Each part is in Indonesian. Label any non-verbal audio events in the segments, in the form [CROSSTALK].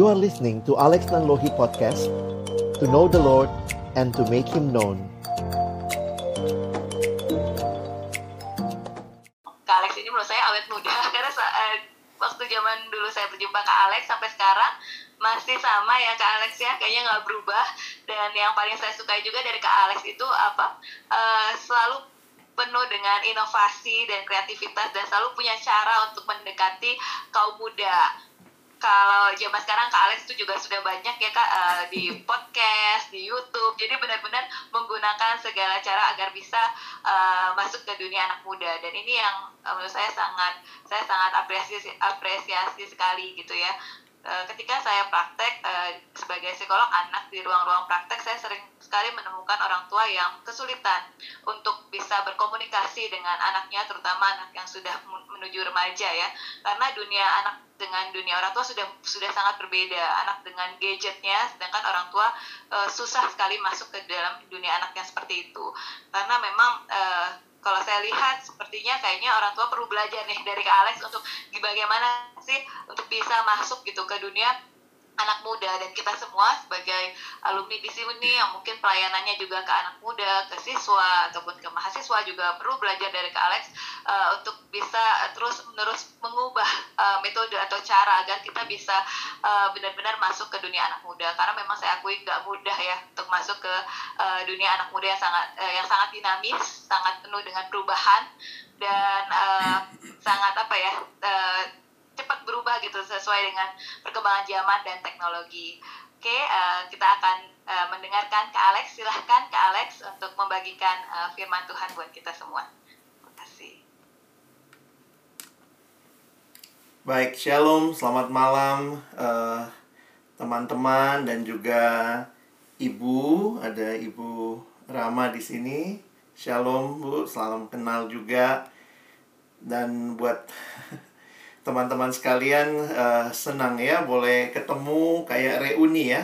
You are listening to Alex Nanlohi Podcast To know the Lord and to make Him known. Kak Alex ini menurut saya awet muda [LAUGHS] Karena uh, waktu zaman dulu saya berjumpa Kak Alex sampai sekarang masih sama ya Kak Alex ya kayaknya nggak berubah. Dan yang paling saya sukai juga dari Kak Alex itu apa? Uh, selalu penuh dengan inovasi dan kreativitas dan selalu punya cara untuk mendekati kaum muda kalau zaman sekarang Kak Alex itu juga sudah banyak ya Kak uh, di podcast, di YouTube. Jadi benar-benar menggunakan segala cara agar bisa uh, masuk ke dunia anak muda. Dan ini yang uh, menurut saya sangat saya sangat apresiasi apresiasi sekali gitu ya. Ketika saya praktek sebagai psikolog anak di ruang-ruang praktek, saya sering sekali menemukan orang tua yang kesulitan untuk bisa berkomunikasi dengan anaknya, terutama anak yang sudah menuju remaja ya. Karena dunia anak dengan dunia orang tua sudah sudah sangat berbeda. Anak dengan gadgetnya sedangkan orang tua uh, susah sekali masuk ke dalam dunia anak yang seperti itu. Karena memang uh, kalau saya lihat sepertinya kayaknya orang tua perlu belajar nih dari Kak Alex untuk bagaimana sih untuk bisa masuk gitu ke dunia anak muda dan kita semua sebagai alumni di sini yang mungkin pelayanannya juga ke anak muda, ke siswa ataupun ke mahasiswa juga perlu belajar dari Kak Alex uh, untuk bisa terus menerus mengubah uh, metode atau cara agar kita bisa uh, benar-benar masuk ke dunia anak muda. Karena memang saya akui nggak mudah ya untuk masuk ke uh, dunia anak muda yang sangat uh, yang sangat dinamis, sangat penuh dengan perubahan dan uh, sangat apa ya uh, cepat berubah gitu sesuai dengan perkembangan zaman dan teknologi. Oke, uh, kita akan uh, mendengarkan Kak Alex. Silahkan Kak Alex untuk membagikan uh, firman Tuhan buat kita semua. Terima kasih. Baik, shalom, selamat malam teman-teman uh, dan juga ibu. Ada ibu Rama di sini. Shalom Bu, salam kenal juga. Dan buat teman-teman sekalian uh, senang ya boleh ketemu kayak reuni ya.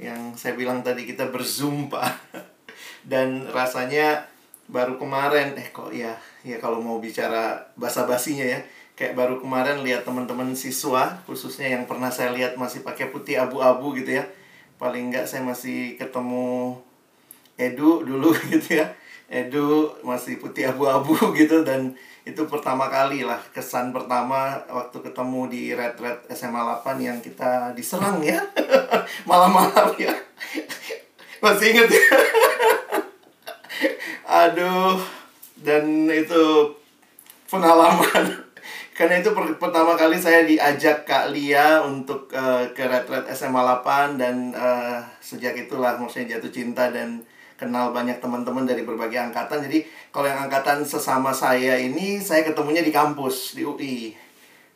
Yang saya bilang tadi kita berzoom [LAUGHS] dan rasanya baru kemarin eh kok ya ya kalau mau bicara basa basinya ya kayak baru kemarin lihat teman-teman siswa khususnya yang pernah saya lihat masih pakai putih abu-abu gitu ya. Paling enggak saya masih ketemu Edu dulu [LAUGHS] gitu ya Edu masih putih abu-abu [LAUGHS] gitu dan itu pertama kali lah kesan pertama waktu ketemu di Red Red SMA 8 yang kita diserang ya [LAUGHS] malam-malam ya. Masih inget ya? [LAUGHS] Aduh dan itu pengalaman. Karena itu per pertama kali saya diajak Kak Lia untuk uh, ke Red Red SMA 8 dan uh, sejak itulah maksudnya jatuh cinta dan kenal banyak teman-teman dari berbagai angkatan. Jadi kalau yang angkatan sesama saya ini saya ketemunya di kampus di UI.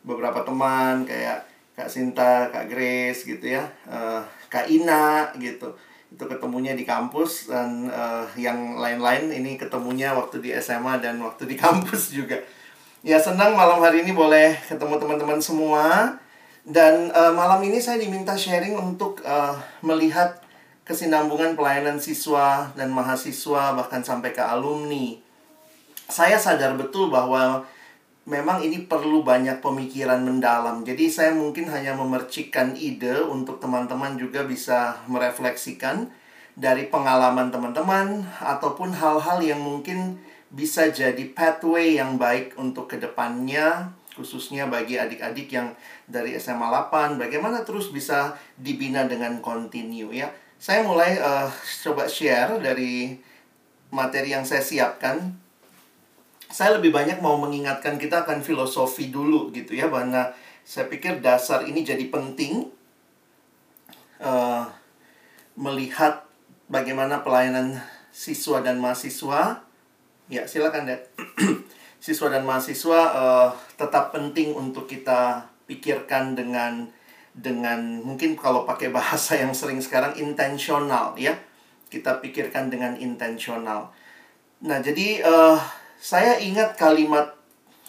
Beberapa teman kayak Kak Sinta, Kak Grace gitu ya, uh, Kak Ina gitu. Itu ketemunya di kampus dan uh, yang lain-lain ini ketemunya waktu di SMA dan waktu di [LAUGHS] kampus juga. Ya senang malam hari ini boleh ketemu teman-teman semua. Dan uh, malam ini saya diminta sharing untuk uh, melihat kesinambungan pelayanan siswa dan mahasiswa bahkan sampai ke alumni. Saya sadar betul bahwa memang ini perlu banyak pemikiran mendalam. Jadi saya mungkin hanya memercikkan ide untuk teman-teman juga bisa merefleksikan dari pengalaman teman-teman ataupun hal-hal yang mungkin bisa jadi pathway yang baik untuk ke depannya khususnya bagi adik-adik yang dari SMA 8 bagaimana terus bisa dibina dengan continue ya saya mulai uh, coba share dari materi yang saya siapkan. Saya lebih banyak mau mengingatkan kita akan filosofi dulu gitu ya, karena saya pikir dasar ini jadi penting uh, melihat bagaimana pelayanan siswa dan mahasiswa. Ya, silakan deh. [CLEARS THROAT] siswa dan mahasiswa uh, tetap penting untuk kita pikirkan dengan dengan mungkin kalau pakai bahasa yang sering sekarang intensional ya. Kita pikirkan dengan intensional nah jadi uh, saya ingat kalimat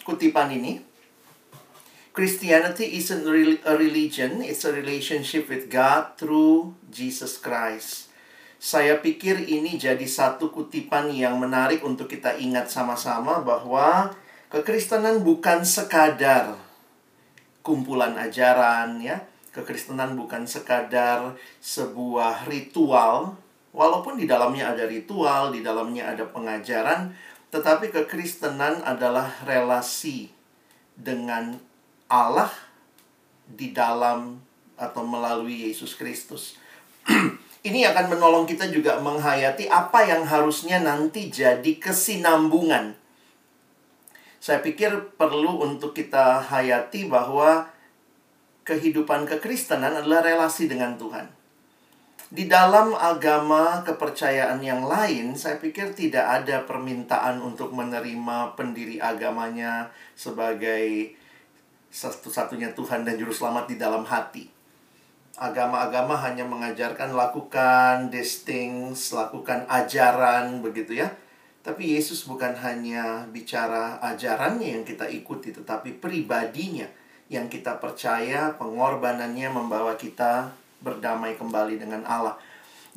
kutipan ini. Christianity isn't a religion it's a relationship with God through Jesus Christ. Saya pikir ini jadi satu kutipan yang menarik untuk kita ingat sama-sama bahwa kekristenan bukan sekadar kumpulan ajaran ya Kekristenan bukan sekadar sebuah ritual, walaupun di dalamnya ada ritual, di dalamnya ada pengajaran, tetapi kekristenan adalah relasi dengan Allah di dalam atau melalui Yesus Kristus. [CLEARS THROAT] Ini akan menolong kita juga menghayati apa yang harusnya nanti jadi kesinambungan. Saya pikir perlu untuk kita hayati bahwa kehidupan kekristenan adalah relasi dengan Tuhan. Di dalam agama kepercayaan yang lain, saya pikir tidak ada permintaan untuk menerima pendiri agamanya sebagai satu-satunya Tuhan dan Juru Selamat di dalam hati agama-agama hanya mengajarkan lakukan these things, lakukan ajaran begitu ya. Tapi Yesus bukan hanya bicara ajarannya yang kita ikuti, tetapi pribadinya yang kita percaya, pengorbanannya membawa kita berdamai kembali dengan Allah.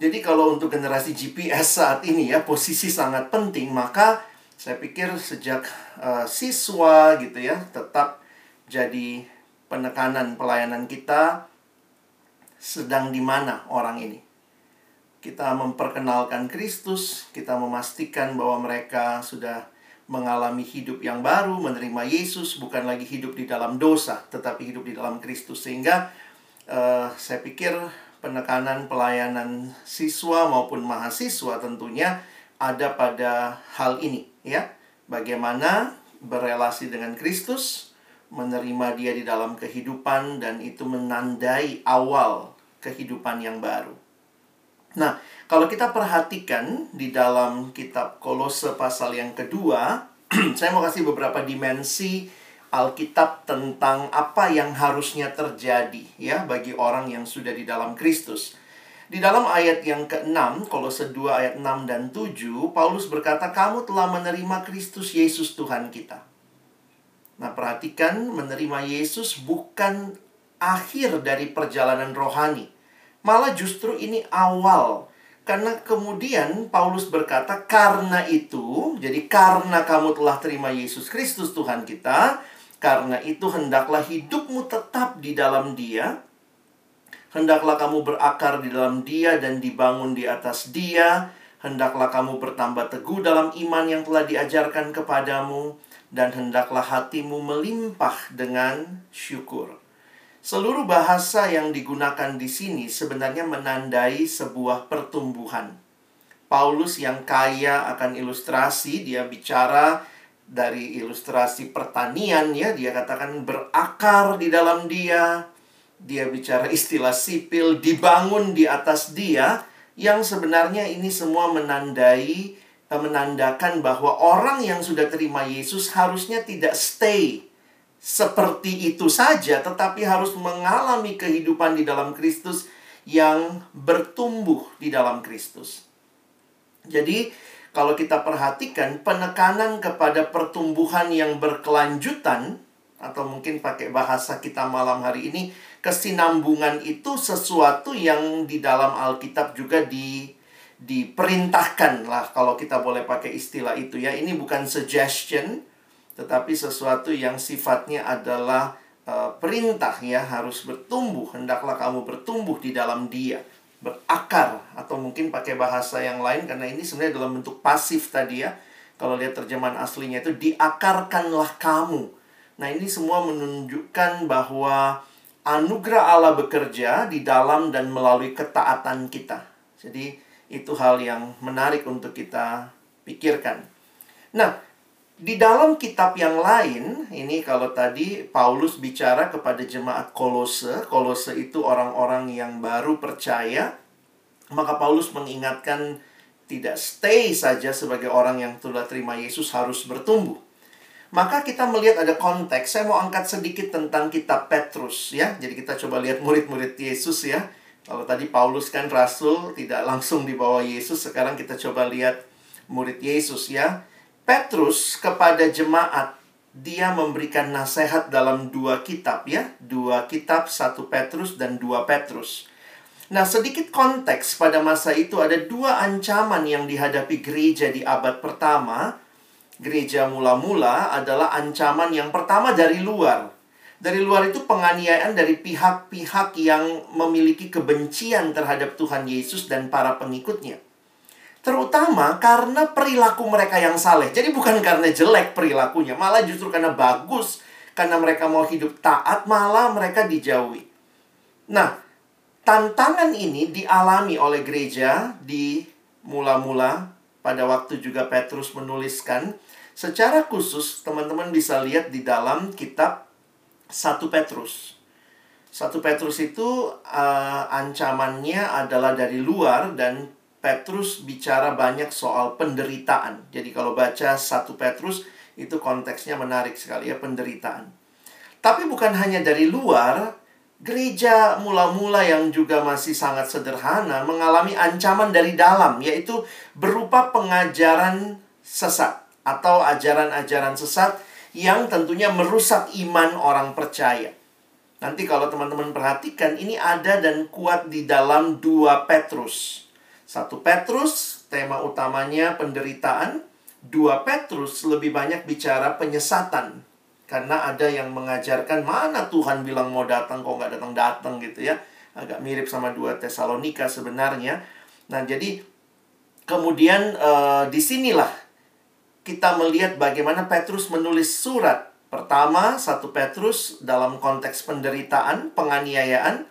Jadi kalau untuk generasi GPS saat ini ya posisi sangat penting, maka saya pikir sejak uh, siswa gitu ya tetap jadi penekanan pelayanan kita sedang di mana orang ini. Kita memperkenalkan Kristus, kita memastikan bahwa mereka sudah mengalami hidup yang baru, menerima Yesus, bukan lagi hidup di dalam dosa, tetapi hidup di dalam Kristus. Sehingga uh, saya pikir penekanan pelayanan siswa maupun mahasiswa tentunya ada pada hal ini, ya. Bagaimana berelasi dengan Kristus, menerima dia di dalam kehidupan dan itu menandai awal kehidupan yang baru. Nah, kalau kita perhatikan di dalam kitab Kolose pasal yang kedua, [CLEARS THROAT] saya mau kasih beberapa dimensi Alkitab tentang apa yang harusnya terjadi ya bagi orang yang sudah di dalam Kristus. Di dalam ayat yang ke-6, Kolose 2 ayat 6 dan 7, Paulus berkata, "Kamu telah menerima Kristus Yesus Tuhan kita." Nah, perhatikan menerima Yesus bukan akhir dari perjalanan rohani. Malah justru ini awal. Karena kemudian Paulus berkata, karena itu, jadi karena kamu telah terima Yesus Kristus Tuhan kita, karena itu hendaklah hidupmu tetap di dalam dia, hendaklah kamu berakar di dalam dia dan dibangun di atas dia, hendaklah kamu bertambah teguh dalam iman yang telah diajarkan kepadamu, dan hendaklah hatimu melimpah dengan syukur. Seluruh bahasa yang digunakan di sini sebenarnya menandai sebuah pertumbuhan. Paulus yang kaya akan ilustrasi, dia bicara dari ilustrasi pertanian ya, dia katakan berakar di dalam dia. Dia bicara istilah sipil dibangun di atas dia yang sebenarnya ini semua menandai eh, menandakan bahwa orang yang sudah terima Yesus harusnya tidak stay seperti itu saja, tetapi harus mengalami kehidupan di dalam Kristus yang bertumbuh di dalam Kristus. Jadi, kalau kita perhatikan penekanan kepada pertumbuhan yang berkelanjutan atau mungkin pakai bahasa kita malam hari ini, kesinambungan itu sesuatu yang di dalam Alkitab juga di diperintahkan lah kalau kita boleh pakai istilah itu ya. Ini bukan suggestion, tetapi sesuatu yang sifatnya adalah uh, perintah ya harus bertumbuh. Hendaklah kamu bertumbuh di dalam dia. Berakar atau mungkin pakai bahasa yang lain karena ini sebenarnya dalam bentuk pasif tadi ya. Kalau lihat terjemahan aslinya itu diakarkanlah kamu. Nah ini semua menunjukkan bahwa anugerah Allah bekerja di dalam dan melalui ketaatan kita. Jadi itu hal yang menarik untuk kita pikirkan. Nah di dalam kitab yang lain, ini kalau tadi Paulus bicara kepada jemaat Kolose, Kolose itu orang-orang yang baru percaya, maka Paulus mengingatkan tidak stay saja sebagai orang yang telah terima Yesus harus bertumbuh. Maka kita melihat ada konteks. Saya mau angkat sedikit tentang kitab Petrus ya. Jadi kita coba lihat murid-murid Yesus ya. Kalau tadi Paulus kan rasul tidak langsung dibawa Yesus, sekarang kita coba lihat murid Yesus ya. Petrus kepada jemaat dia memberikan nasihat dalam dua kitab ya, dua kitab satu Petrus dan dua Petrus. Nah, sedikit konteks pada masa itu ada dua ancaman yang dihadapi gereja di abad pertama. Gereja mula-mula adalah ancaman yang pertama dari luar. Dari luar itu penganiayaan dari pihak-pihak yang memiliki kebencian terhadap Tuhan Yesus dan para pengikutnya. Terutama karena perilaku mereka yang saleh. Jadi bukan karena jelek perilakunya, malah justru karena bagus. Karena mereka mau hidup taat, malah mereka dijauhi. Nah, tantangan ini dialami oleh gereja di mula-mula pada waktu juga Petrus menuliskan. Secara khusus, teman-teman bisa lihat di dalam kitab 1 Petrus. 1 Petrus itu uh, ancamannya adalah dari luar dan Petrus bicara banyak soal penderitaan. Jadi kalau baca satu Petrus itu konteksnya menarik sekali ya penderitaan. Tapi bukan hanya dari luar, gereja mula-mula yang juga masih sangat sederhana mengalami ancaman dari dalam yaitu berupa pengajaran sesat atau ajaran-ajaran sesat yang tentunya merusak iman orang percaya. Nanti kalau teman-teman perhatikan ini ada dan kuat di dalam dua Petrus. Satu Petrus, tema utamanya penderitaan. Dua Petrus lebih banyak bicara penyesatan. Karena ada yang mengajarkan mana Tuhan bilang mau datang kok nggak datang-datang gitu ya. Agak mirip sama dua Tesalonika sebenarnya. Nah jadi kemudian uh, di sinilah kita melihat bagaimana Petrus menulis surat. Pertama, satu Petrus dalam konteks penderitaan, penganiayaan,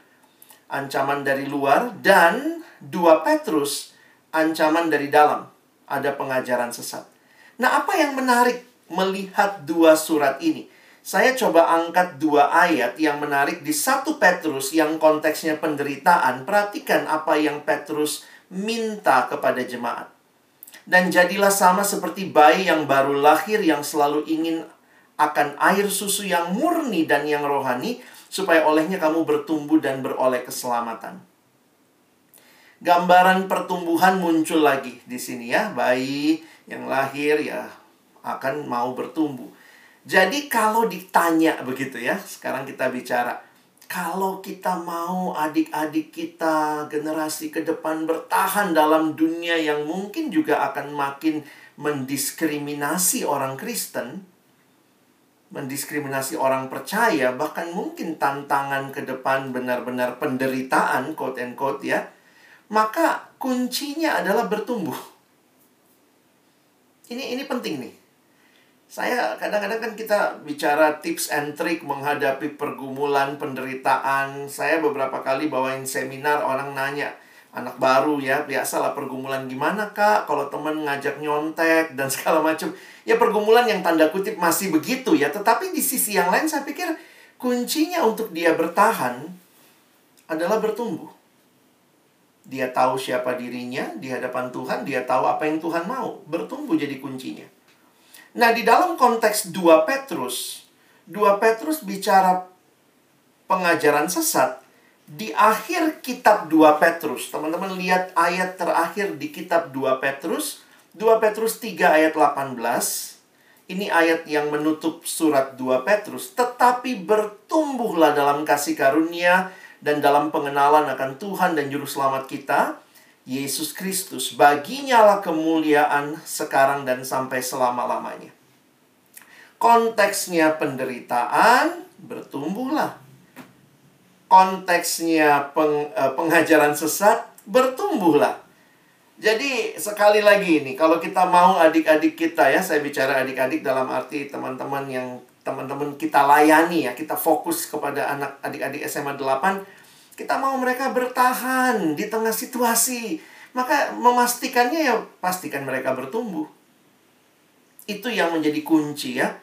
ancaman dari luar, dan 2 Petrus, ancaman dari dalam. Ada pengajaran sesat. Nah, apa yang menarik melihat dua surat ini? Saya coba angkat dua ayat yang menarik di satu Petrus yang konteksnya penderitaan. Perhatikan apa yang Petrus minta kepada jemaat. Dan jadilah sama seperti bayi yang baru lahir yang selalu ingin akan air susu yang murni dan yang rohani, supaya olehnya kamu bertumbuh dan beroleh keselamatan gambaran pertumbuhan muncul lagi di sini ya. Bayi yang lahir ya akan mau bertumbuh. Jadi kalau ditanya begitu ya, sekarang kita bicara kalau kita mau adik-adik kita generasi ke depan bertahan dalam dunia yang mungkin juga akan makin mendiskriminasi orang Kristen, mendiskriminasi orang percaya, bahkan mungkin tantangan ke depan benar-benar penderitaan, quote and quote ya maka kuncinya adalah bertumbuh. Ini ini penting nih. Saya kadang-kadang kan kita bicara tips and trick menghadapi pergumulan, penderitaan. Saya beberapa kali bawain seminar orang nanya, anak baru ya, biasalah pergumulan gimana kak kalau temen ngajak nyontek dan [LAUGHS] segala macam. Ya pergumulan yang tanda kutip masih begitu ya, tetapi di sisi yang lain saya pikir kuncinya untuk dia bertahan adalah bertumbuh. Dia tahu siapa dirinya di hadapan Tuhan, dia tahu apa yang Tuhan mau. Bertumbuh jadi kuncinya. Nah, di dalam konteks 2 Petrus, 2 Petrus bicara pengajaran sesat di akhir kitab 2 Petrus. Teman-teman lihat ayat terakhir di kitab 2 Petrus, 2 Petrus 3 ayat 18. Ini ayat yang menutup surat 2 Petrus, tetapi bertumbuhlah dalam kasih karunia dan dalam pengenalan akan Tuhan dan Juru Selamat kita, Yesus Kristus. Baginya lah kemuliaan sekarang dan sampai selama-lamanya. Konteksnya penderitaan, bertumbuhlah. Konteksnya peng, uh, pengajaran sesat, bertumbuhlah. Jadi sekali lagi ini, kalau kita mau adik-adik kita ya, saya bicara adik-adik dalam arti teman-teman yang teman-teman kita layani ya, kita fokus kepada anak adik-adik SMA 8, kita mau mereka bertahan di tengah situasi. Maka memastikannya ya pastikan mereka bertumbuh. Itu yang menjadi kunci ya.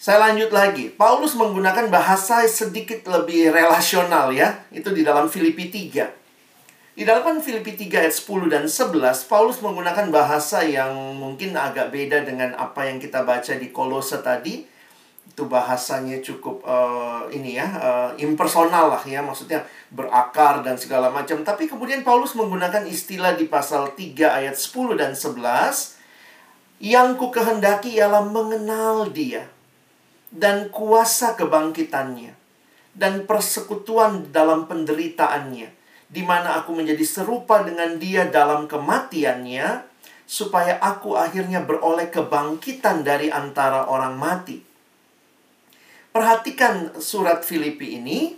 Saya lanjut lagi. Paulus menggunakan bahasa sedikit lebih relasional ya. Itu di dalam Filipi 3. Di dalam Filipi 3 ayat 10 dan 11, Paulus menggunakan bahasa yang mungkin agak beda dengan apa yang kita baca di Kolose tadi itu bahasanya cukup uh, ini ya uh, impersonal lah ya maksudnya berakar dan segala macam. Tapi kemudian Paulus menggunakan istilah di pasal 3 ayat 10 dan 11 yang ku kehendaki ialah mengenal dia dan kuasa kebangkitannya dan persekutuan dalam penderitaannya di mana aku menjadi serupa dengan dia dalam kematiannya supaya aku akhirnya beroleh kebangkitan dari antara orang mati Perhatikan surat Filipi ini.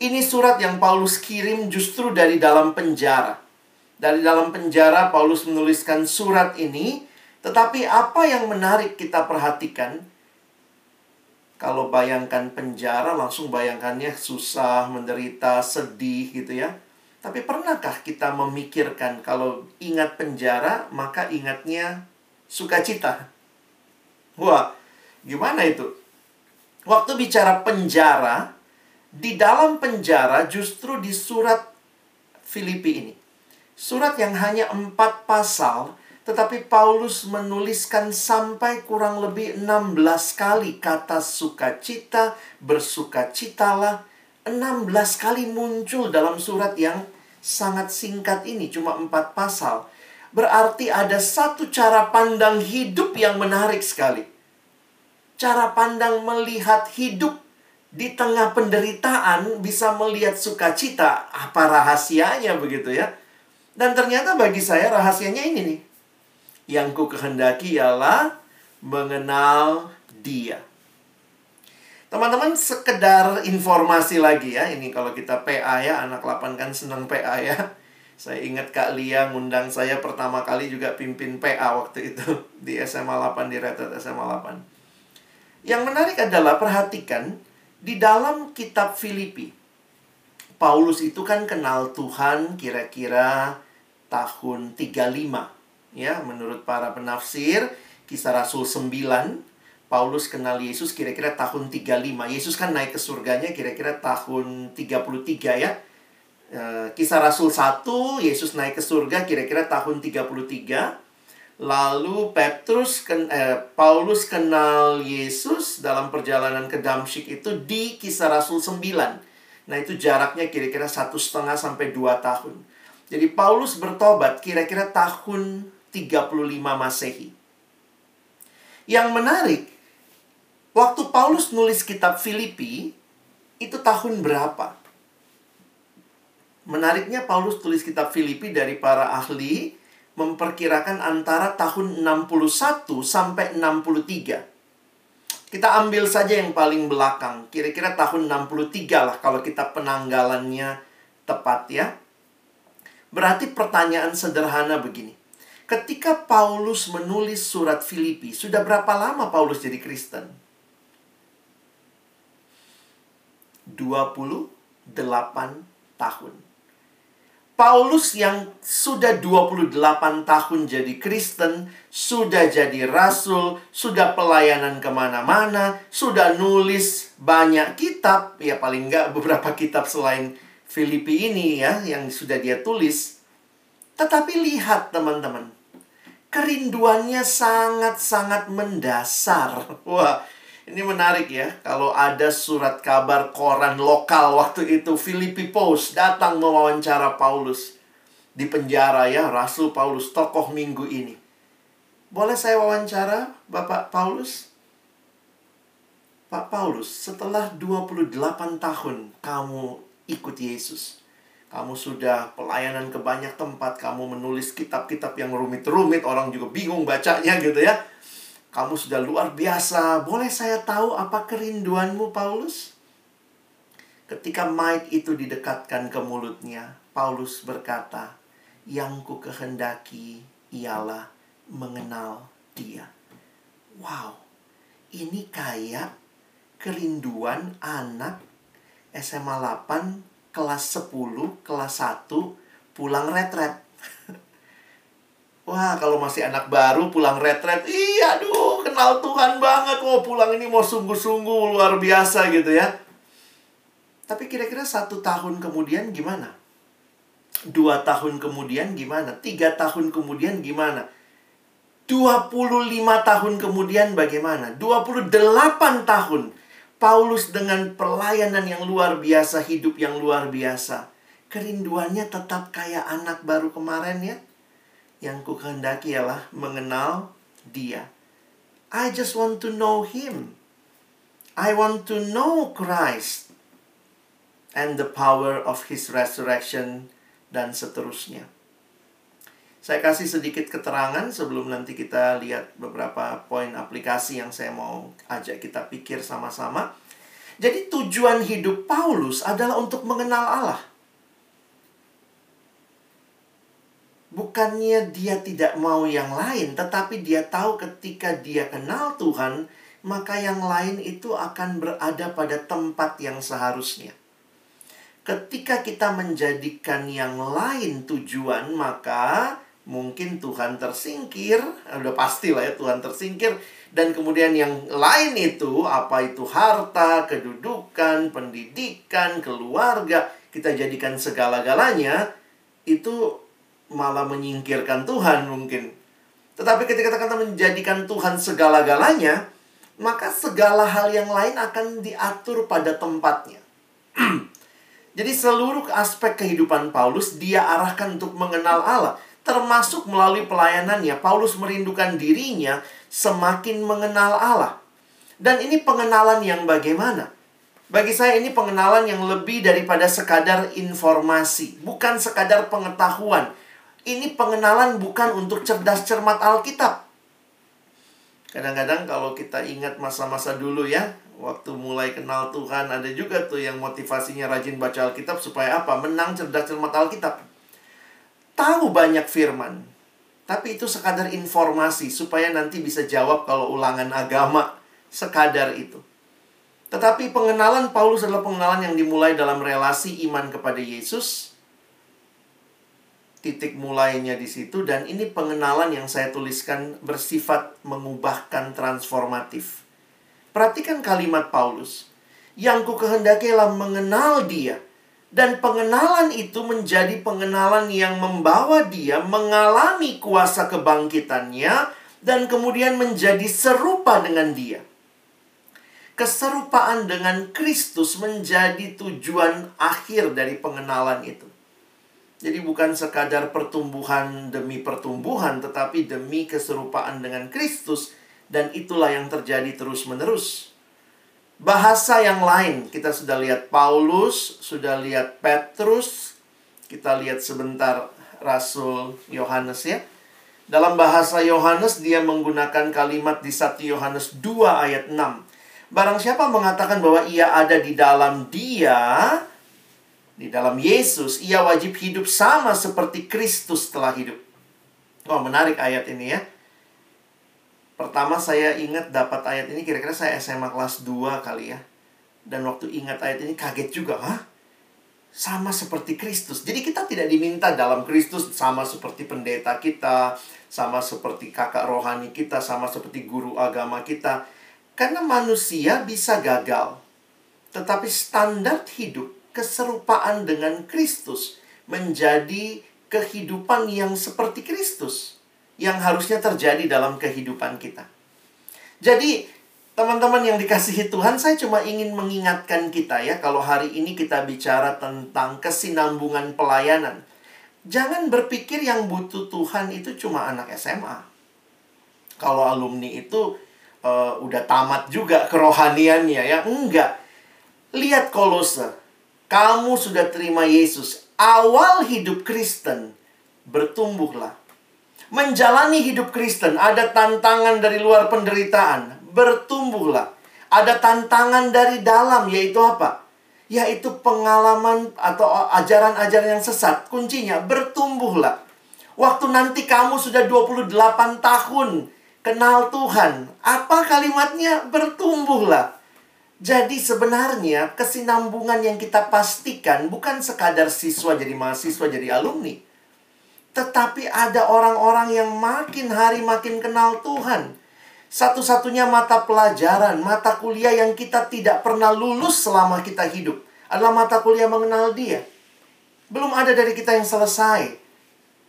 Ini surat yang Paulus kirim justru dari dalam penjara. Dari dalam penjara Paulus menuliskan surat ini, tetapi apa yang menarik kita perhatikan? Kalau bayangkan penjara langsung bayangkannya susah, menderita, sedih gitu ya. Tapi pernahkah kita memikirkan kalau ingat penjara, maka ingatnya sukacita? Wah, gimana itu? Waktu bicara penjara, di dalam penjara justru di surat Filipi ini. Surat yang hanya empat pasal, tetapi Paulus menuliskan sampai kurang lebih 16 kali kata sukacita, bersukacitalah, 16 kali muncul dalam surat yang sangat singkat ini, cuma empat pasal. Berarti ada satu cara pandang hidup yang menarik sekali. Cara pandang melihat hidup di tengah penderitaan bisa melihat sukacita. Apa rahasianya begitu ya? Dan ternyata bagi saya rahasianya ini nih. Yang ku kehendaki ialah mengenal dia. Teman-teman sekedar informasi lagi ya. Ini kalau kita PA ya, anak 8 kan senang PA ya. Saya ingat Kak Lia ngundang saya pertama kali juga pimpin PA waktu itu di SMA 8 di Retret SMA 8. Yang menarik adalah perhatikan di dalam kitab Filipi. Paulus itu kan kenal Tuhan kira-kira tahun 35 ya menurut para penafsir kisah Rasul 9 Paulus kenal Yesus kira-kira tahun 35. Yesus kan naik ke surganya kira-kira tahun 33 ya. E, kisah Rasul 1, Yesus naik ke surga kira-kira tahun 33. Lalu Petrus, eh, Paulus kenal Yesus dalam perjalanan ke Damsyik itu di kisah Rasul 9. Nah itu jaraknya kira-kira satu setengah sampai dua tahun. Jadi Paulus bertobat kira-kira tahun 35 Masehi. Yang menarik, Waktu Paulus nulis kitab Filipi, itu tahun berapa? Menariknya Paulus tulis kitab Filipi dari para ahli memperkirakan antara tahun 61 sampai 63. Kita ambil saja yang paling belakang, kira-kira tahun 63 lah kalau kita penanggalannya tepat ya. Berarti pertanyaan sederhana begini. Ketika Paulus menulis surat Filipi, sudah berapa lama Paulus jadi Kristen? 28 tahun. Paulus yang sudah 28 tahun jadi Kristen, sudah jadi rasul, sudah pelayanan ke mana-mana, sudah nulis banyak kitab, ya paling nggak beberapa kitab selain Filipi ini ya, yang sudah dia tulis. Tetapi lihat teman-teman, kerinduannya sangat-sangat mendasar. [LAUGHS] Wah, ini menarik ya, kalau ada surat kabar koran lokal waktu itu, Filipi Post datang mewawancara Paulus di penjara ya, Rasul Paulus, tokoh minggu ini. Boleh saya wawancara Bapak Paulus? Pak Paulus, setelah 28 tahun kamu ikut Yesus, kamu sudah pelayanan ke banyak tempat, kamu menulis kitab-kitab yang rumit-rumit, orang juga bingung bacanya gitu ya kamu sudah luar biasa. Boleh saya tahu apa kerinduanmu, Paulus? Ketika Mike itu didekatkan ke mulutnya, Paulus berkata, "Yang ku kehendaki ialah mengenal Dia." Wow, ini kayak kerinduan anak SMA 8 kelas 10, kelas 1 pulang retret. Wah, kalau masih anak baru pulang retret, iya aduh, kenal Tuhan banget. Mau pulang ini mau sungguh-sungguh luar biasa gitu ya. Tapi kira-kira satu tahun kemudian gimana? Dua tahun kemudian gimana? Tiga tahun kemudian gimana? 25 tahun kemudian bagaimana? 28 tahun. Paulus dengan pelayanan yang luar biasa, hidup yang luar biasa. Kerinduannya tetap kayak anak baru kemarin ya yang ku kehendaki ialah mengenal dia. I just want to know him. I want to know Christ and the power of his resurrection dan seterusnya. Saya kasih sedikit keterangan sebelum nanti kita lihat beberapa poin aplikasi yang saya mau ajak kita pikir sama-sama. Jadi tujuan hidup Paulus adalah untuk mengenal Allah. Bukannya dia tidak mau yang lain, tetapi dia tahu ketika dia kenal Tuhan, maka yang lain itu akan berada pada tempat yang seharusnya. Ketika kita menjadikan yang lain tujuan, maka mungkin Tuhan tersingkir, udah pasti lah ya Tuhan tersingkir, dan kemudian yang lain itu, apa itu harta, kedudukan, pendidikan, keluarga, kita jadikan segala-galanya, itu malah menyingkirkan Tuhan mungkin. Tetapi ketika kita menjadikan Tuhan segala-galanya, maka segala hal yang lain akan diatur pada tempatnya. [CLEARS THROAT] Jadi seluruh aspek kehidupan Paulus dia arahkan untuk mengenal Allah, termasuk melalui pelayanannya. Paulus merindukan dirinya semakin mengenal Allah. Dan ini pengenalan yang bagaimana? Bagi saya ini pengenalan yang lebih daripada sekadar informasi, bukan sekadar pengetahuan, ini pengenalan bukan untuk cerdas cermat Alkitab. Kadang-kadang kalau kita ingat masa-masa dulu ya, waktu mulai kenal Tuhan ada juga tuh yang motivasinya rajin baca Alkitab supaya apa? Menang cerdas cermat Alkitab. Tahu banyak firman, tapi itu sekadar informasi supaya nanti bisa jawab kalau ulangan agama. Sekadar itu. Tetapi pengenalan Paulus adalah pengenalan yang dimulai dalam relasi iman kepada Yesus titik mulainya di situ dan ini pengenalan yang saya tuliskan bersifat mengubahkan transformatif. Perhatikan kalimat Paulus. Yang ku kehendakilah mengenal dia. Dan pengenalan itu menjadi pengenalan yang membawa dia mengalami kuasa kebangkitannya dan kemudian menjadi serupa dengan dia. Keserupaan dengan Kristus menjadi tujuan akhir dari pengenalan itu. Jadi bukan sekadar pertumbuhan demi pertumbuhan, tetapi demi keserupaan dengan Kristus. Dan itulah yang terjadi terus-menerus. Bahasa yang lain, kita sudah lihat Paulus, sudah lihat Petrus, kita lihat sebentar Rasul Yohanes ya. Dalam bahasa Yohanes, dia menggunakan kalimat di 1 Yohanes 2 ayat 6. Barang siapa mengatakan bahwa ia ada di dalam dia, di dalam Yesus, ia wajib hidup sama seperti Kristus telah hidup. Oh, menarik ayat ini ya. Pertama saya ingat dapat ayat ini kira-kira saya SMA kelas 2 kali ya. Dan waktu ingat ayat ini kaget juga, hah? Sama seperti Kristus. Jadi kita tidak diminta dalam Kristus sama seperti pendeta kita, sama seperti kakak rohani kita, sama seperti guru agama kita. Karena manusia bisa gagal. Tetapi standar hidup keserupaan dengan Kristus menjadi kehidupan yang seperti Kristus yang harusnya terjadi dalam kehidupan kita. Jadi, teman-teman yang dikasihi Tuhan, saya cuma ingin mengingatkan kita ya, kalau hari ini kita bicara tentang kesinambungan pelayanan. Jangan berpikir yang butuh Tuhan itu cuma anak SMA. Kalau alumni itu uh, udah tamat juga kerohaniannya ya, enggak. Lihat Kolose, kamu sudah terima Yesus. Awal hidup Kristen bertumbuhlah. Menjalani hidup Kristen ada tantangan dari luar penderitaan, bertumbuhlah. Ada tantangan dari dalam yaitu apa? Yaitu pengalaman atau ajaran-ajaran yang sesat. Kuncinya bertumbuhlah. Waktu nanti kamu sudah 28 tahun kenal Tuhan, apa kalimatnya? Bertumbuhlah. Jadi sebenarnya kesinambungan yang kita pastikan bukan sekadar siswa jadi mahasiswa jadi alumni. Tetapi ada orang-orang yang makin hari makin kenal Tuhan. Satu-satunya mata pelajaran, mata kuliah yang kita tidak pernah lulus selama kita hidup adalah mata kuliah mengenal Dia. Belum ada dari kita yang selesai.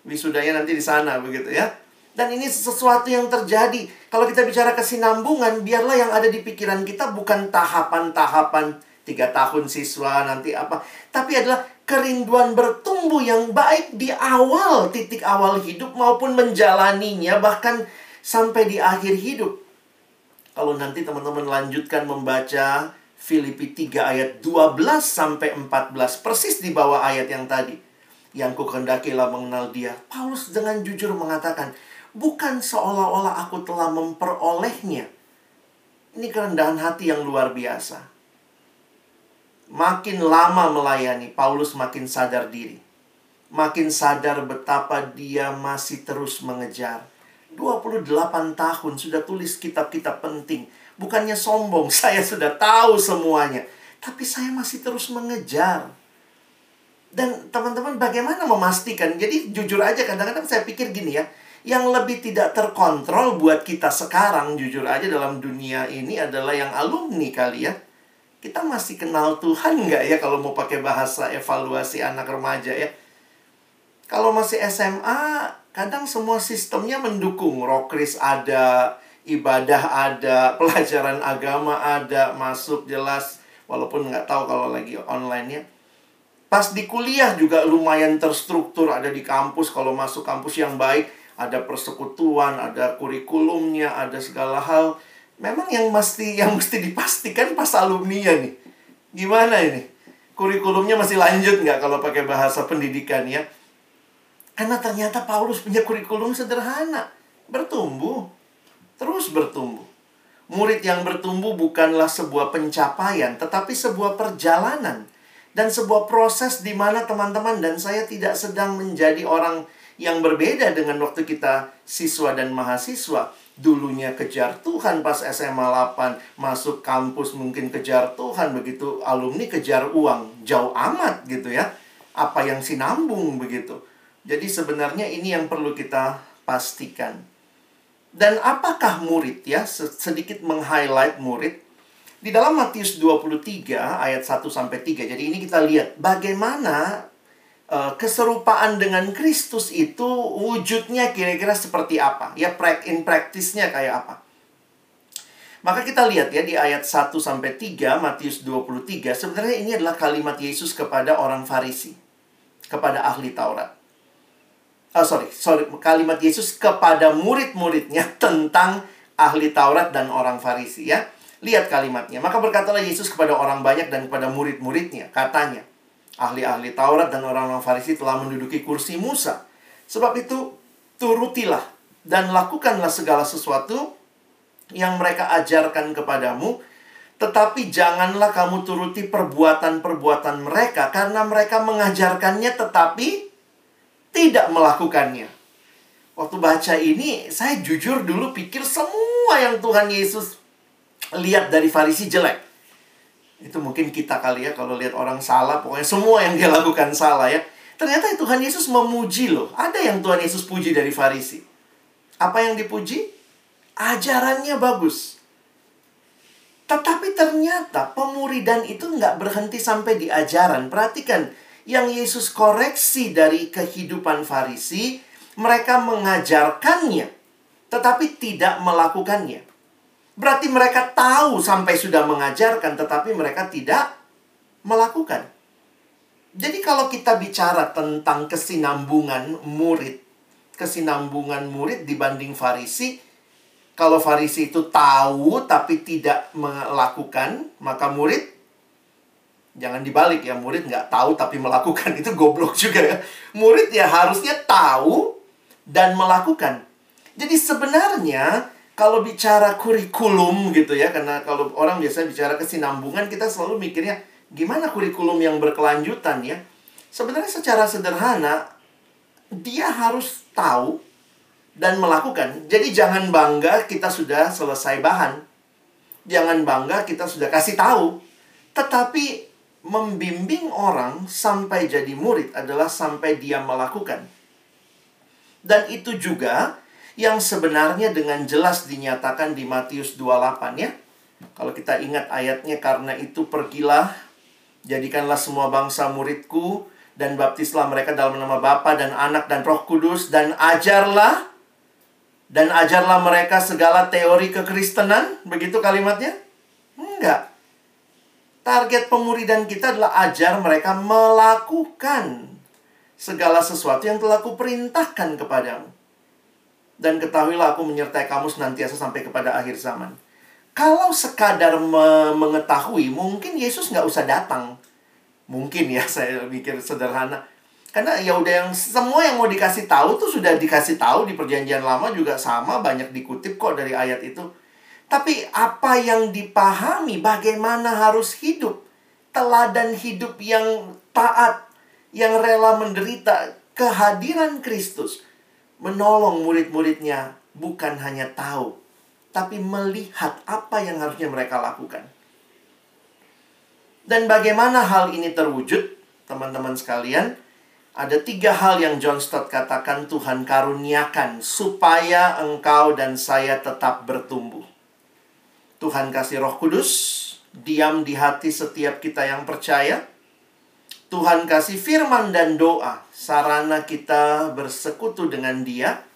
Wisudanya nanti di sana begitu ya. Dan ini sesuatu yang terjadi. Kalau kita bicara kesinambungan, biarlah yang ada di pikiran kita bukan tahapan-tahapan tiga tahun siswa nanti apa. Tapi adalah kerinduan bertumbuh yang baik di awal, titik awal hidup maupun menjalaninya bahkan sampai di akhir hidup. Kalau nanti teman-teman lanjutkan membaca Filipi 3 ayat 12 sampai 14 persis di bawah ayat yang tadi. Yang ku kehendakilah mengenal dia. Paulus dengan jujur mengatakan, bukan seolah-olah aku telah memperolehnya. Ini kerendahan hati yang luar biasa. makin lama melayani, Paulus makin sadar diri. Makin sadar betapa dia masih terus mengejar. 28 tahun sudah tulis kitab-kitab penting. Bukannya sombong, [LAUGHS] saya sudah tahu semuanya. Tapi saya masih terus mengejar. Dan teman-teman bagaimana memastikan? Jadi jujur aja kadang-kadang saya pikir gini ya. Yang lebih tidak terkontrol buat kita sekarang jujur aja dalam dunia ini adalah yang alumni kali ya. Kita masih kenal Tuhan nggak ya kalau mau pakai bahasa evaluasi anak remaja ya. Kalau masih SMA, kadang semua sistemnya mendukung. Rokris ada, ibadah ada, [LAUGHS] pelajaran agama ada, masuk jelas walaupun nggak tahu kalau lagi online ya. Pas di kuliah juga lumayan terstruktur, ada di kampus, kalau masuk kampus yang baik, ada persekutuan, ada kurikulumnya, ada segala hal. Memang yang mesti [LAUGHS] yang mesti dipastikan pas alumni nih. Gimana ini? Kurikulumnya masih lanjut nggak kalau pakai bahasa pendidikan ya? Karena ternyata Paulus punya kurikulum sederhana. Bertumbuh. Terus bertumbuh. Murid yang bertumbuh bukanlah sebuah pencapaian, tetapi sebuah perjalanan dan sebuah proses di mana teman-teman dan saya tidak sedang menjadi orang yang berbeda dengan waktu kita siswa dan mahasiswa. Dulunya kejar Tuhan pas SMA 8, masuk kampus mungkin kejar Tuhan, begitu alumni kejar uang. Jauh amat gitu ya. Apa yang sinambung begitu. Jadi sebenarnya ini yang perlu kita pastikan. Dan apakah murid ya? Sedikit meng-highlight murid. Di dalam Matius 23 ayat 1 sampai 3. Jadi ini kita lihat bagaimana keserupaan dengan Kristus itu wujudnya kira-kira seperti apa? Ya in practice-nya kayak apa? Maka kita lihat ya di ayat 1 sampai 3 Matius 23 sebenarnya ini adalah kalimat Yesus kepada orang Farisi, kepada ahli Taurat oh sorry, sorry, kalimat Yesus kepada murid-muridnya [LAUGHS] tentang ahli Taurat dan orang Farisi ya. Lihat kalimatnya. Maka berkatalah Yesus kepada orang banyak dan kepada murid-muridnya. Katanya, ahli-ahli Taurat dan orang-orang Farisi telah menduduki kursi Musa. Sebab itu, turutilah dan lakukanlah segala sesuatu yang mereka ajarkan kepadamu. Tetapi janganlah kamu turuti perbuatan-perbuatan mereka karena mereka mengajarkannya tetapi tidak melakukannya. Waktu baca ini, saya jujur dulu pikir semua yang Tuhan Yesus lihat dari Farisi jelek. Itu mungkin kita kali ya, kalau lihat orang salah, pokoknya semua yang dia lakukan salah ya. Ternyata Tuhan Yesus memuji loh. Ada yang Tuhan Yesus puji dari Farisi. Apa yang dipuji? Ajarannya bagus. Tetapi ternyata pemuridan itu nggak berhenti sampai di ajaran. Perhatikan, yang Yesus koreksi dari kehidupan Farisi, mereka mengajarkannya, tetapi tidak melakukannya. Berarti mereka tahu sampai sudah mengajarkan, tetapi mereka tidak melakukan. Jadi kalau kita bicara tentang kesinambungan murid, kesinambungan murid dibanding Farisi, kalau Farisi itu tahu tapi tidak melakukan, maka murid Jangan dibalik ya, murid nggak tahu tapi melakukan [LAUGHS] itu goblok juga ya. Murid ya harusnya tahu dan melakukan. Jadi sebenarnya kalau bicara kurikulum gitu ya, karena kalau orang biasa bicara kesinambungan kita selalu mikirnya gimana kurikulum yang berkelanjutan ya. Sebenarnya secara sederhana dia harus tahu dan melakukan. Jadi jangan bangga kita sudah selesai bahan. Jangan bangga kita sudah kasih tahu. Tetapi membimbing orang sampai jadi murid adalah sampai dia melakukan. Dan itu juga yang sebenarnya dengan jelas dinyatakan di Matius 28 ya. Kalau kita ingat ayatnya karena itu pergilah jadikanlah semua bangsa muridku dan baptislah mereka dalam nama Bapa dan Anak dan Roh Kudus dan ajarlah dan ajarlah mereka segala teori kekristenan, begitu kalimatnya? Enggak. Target pemuridan kita adalah ajar mereka melakukan segala sesuatu yang telah kuperintahkan kepadamu. Dan ketahuilah aku menyertai kamu senantiasa sampai kepada akhir zaman. Kalau sekadar me mengetahui, mungkin Yesus nggak usah datang. Mungkin ya, [LAUGHS] saya pikir sederhana. Karena ya udah yang semua yang mau dikasih tahu tuh sudah dikasih tahu di perjanjian lama juga sama banyak dikutip kok dari ayat itu. Tapi apa yang dipahami bagaimana harus hidup teladan hidup yang taat, yang rela menderita, kehadiran Kristus menolong murid-muridnya bukan hanya tahu, tapi melihat apa yang harusnya mereka lakukan. Dan bagaimana hal ini terwujud, teman-teman sekalian? Ada tiga hal yang John Stott katakan Tuhan karuniakan supaya engkau dan saya tetap bertumbuh. Tuhan kasih roh kudus, diam di hati setiap kita yang percaya. Tuhan kasih firman dan doa, sarana kita bersekutu dengan dia.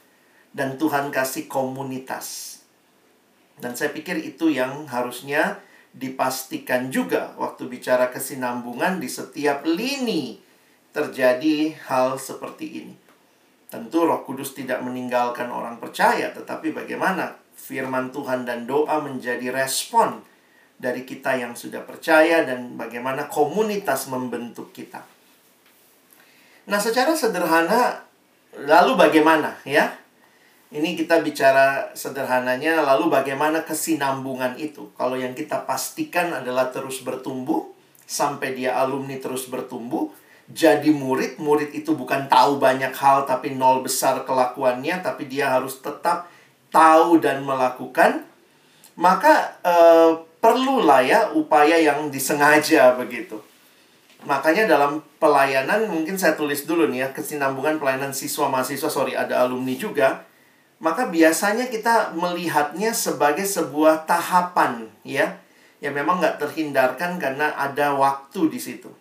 Dan Tuhan kasih komunitas. Dan saya pikir itu yang harusnya dipastikan juga waktu bicara kesinambungan di setiap lini terjadi hal seperti ini. Tentu Roh Kudus tidak meninggalkan orang percaya, tetapi bagaimana firman Tuhan dan doa menjadi respon dari kita yang sudah percaya dan bagaimana komunitas membentuk kita. Nah, secara sederhana lalu bagaimana ya? Ini kita bicara sederhananya lalu bagaimana kesinambungan itu? Kalau yang kita pastikan adalah terus bertumbuh sampai dia alumni terus bertumbuh, jadi murid, murid itu bukan tahu banyak hal tapi nol besar kelakuannya, tapi dia harus tetap tahu dan melakukan, maka eh, perlulah ya upaya yang disengaja begitu. Makanya dalam pelayanan mungkin saya tulis dulu nih ya kesinambungan pelayanan siswa mahasiswa sorry ada alumni juga. Maka biasanya kita melihatnya sebagai sebuah tahapan ya yang memang nggak terhindarkan karena ada waktu di situ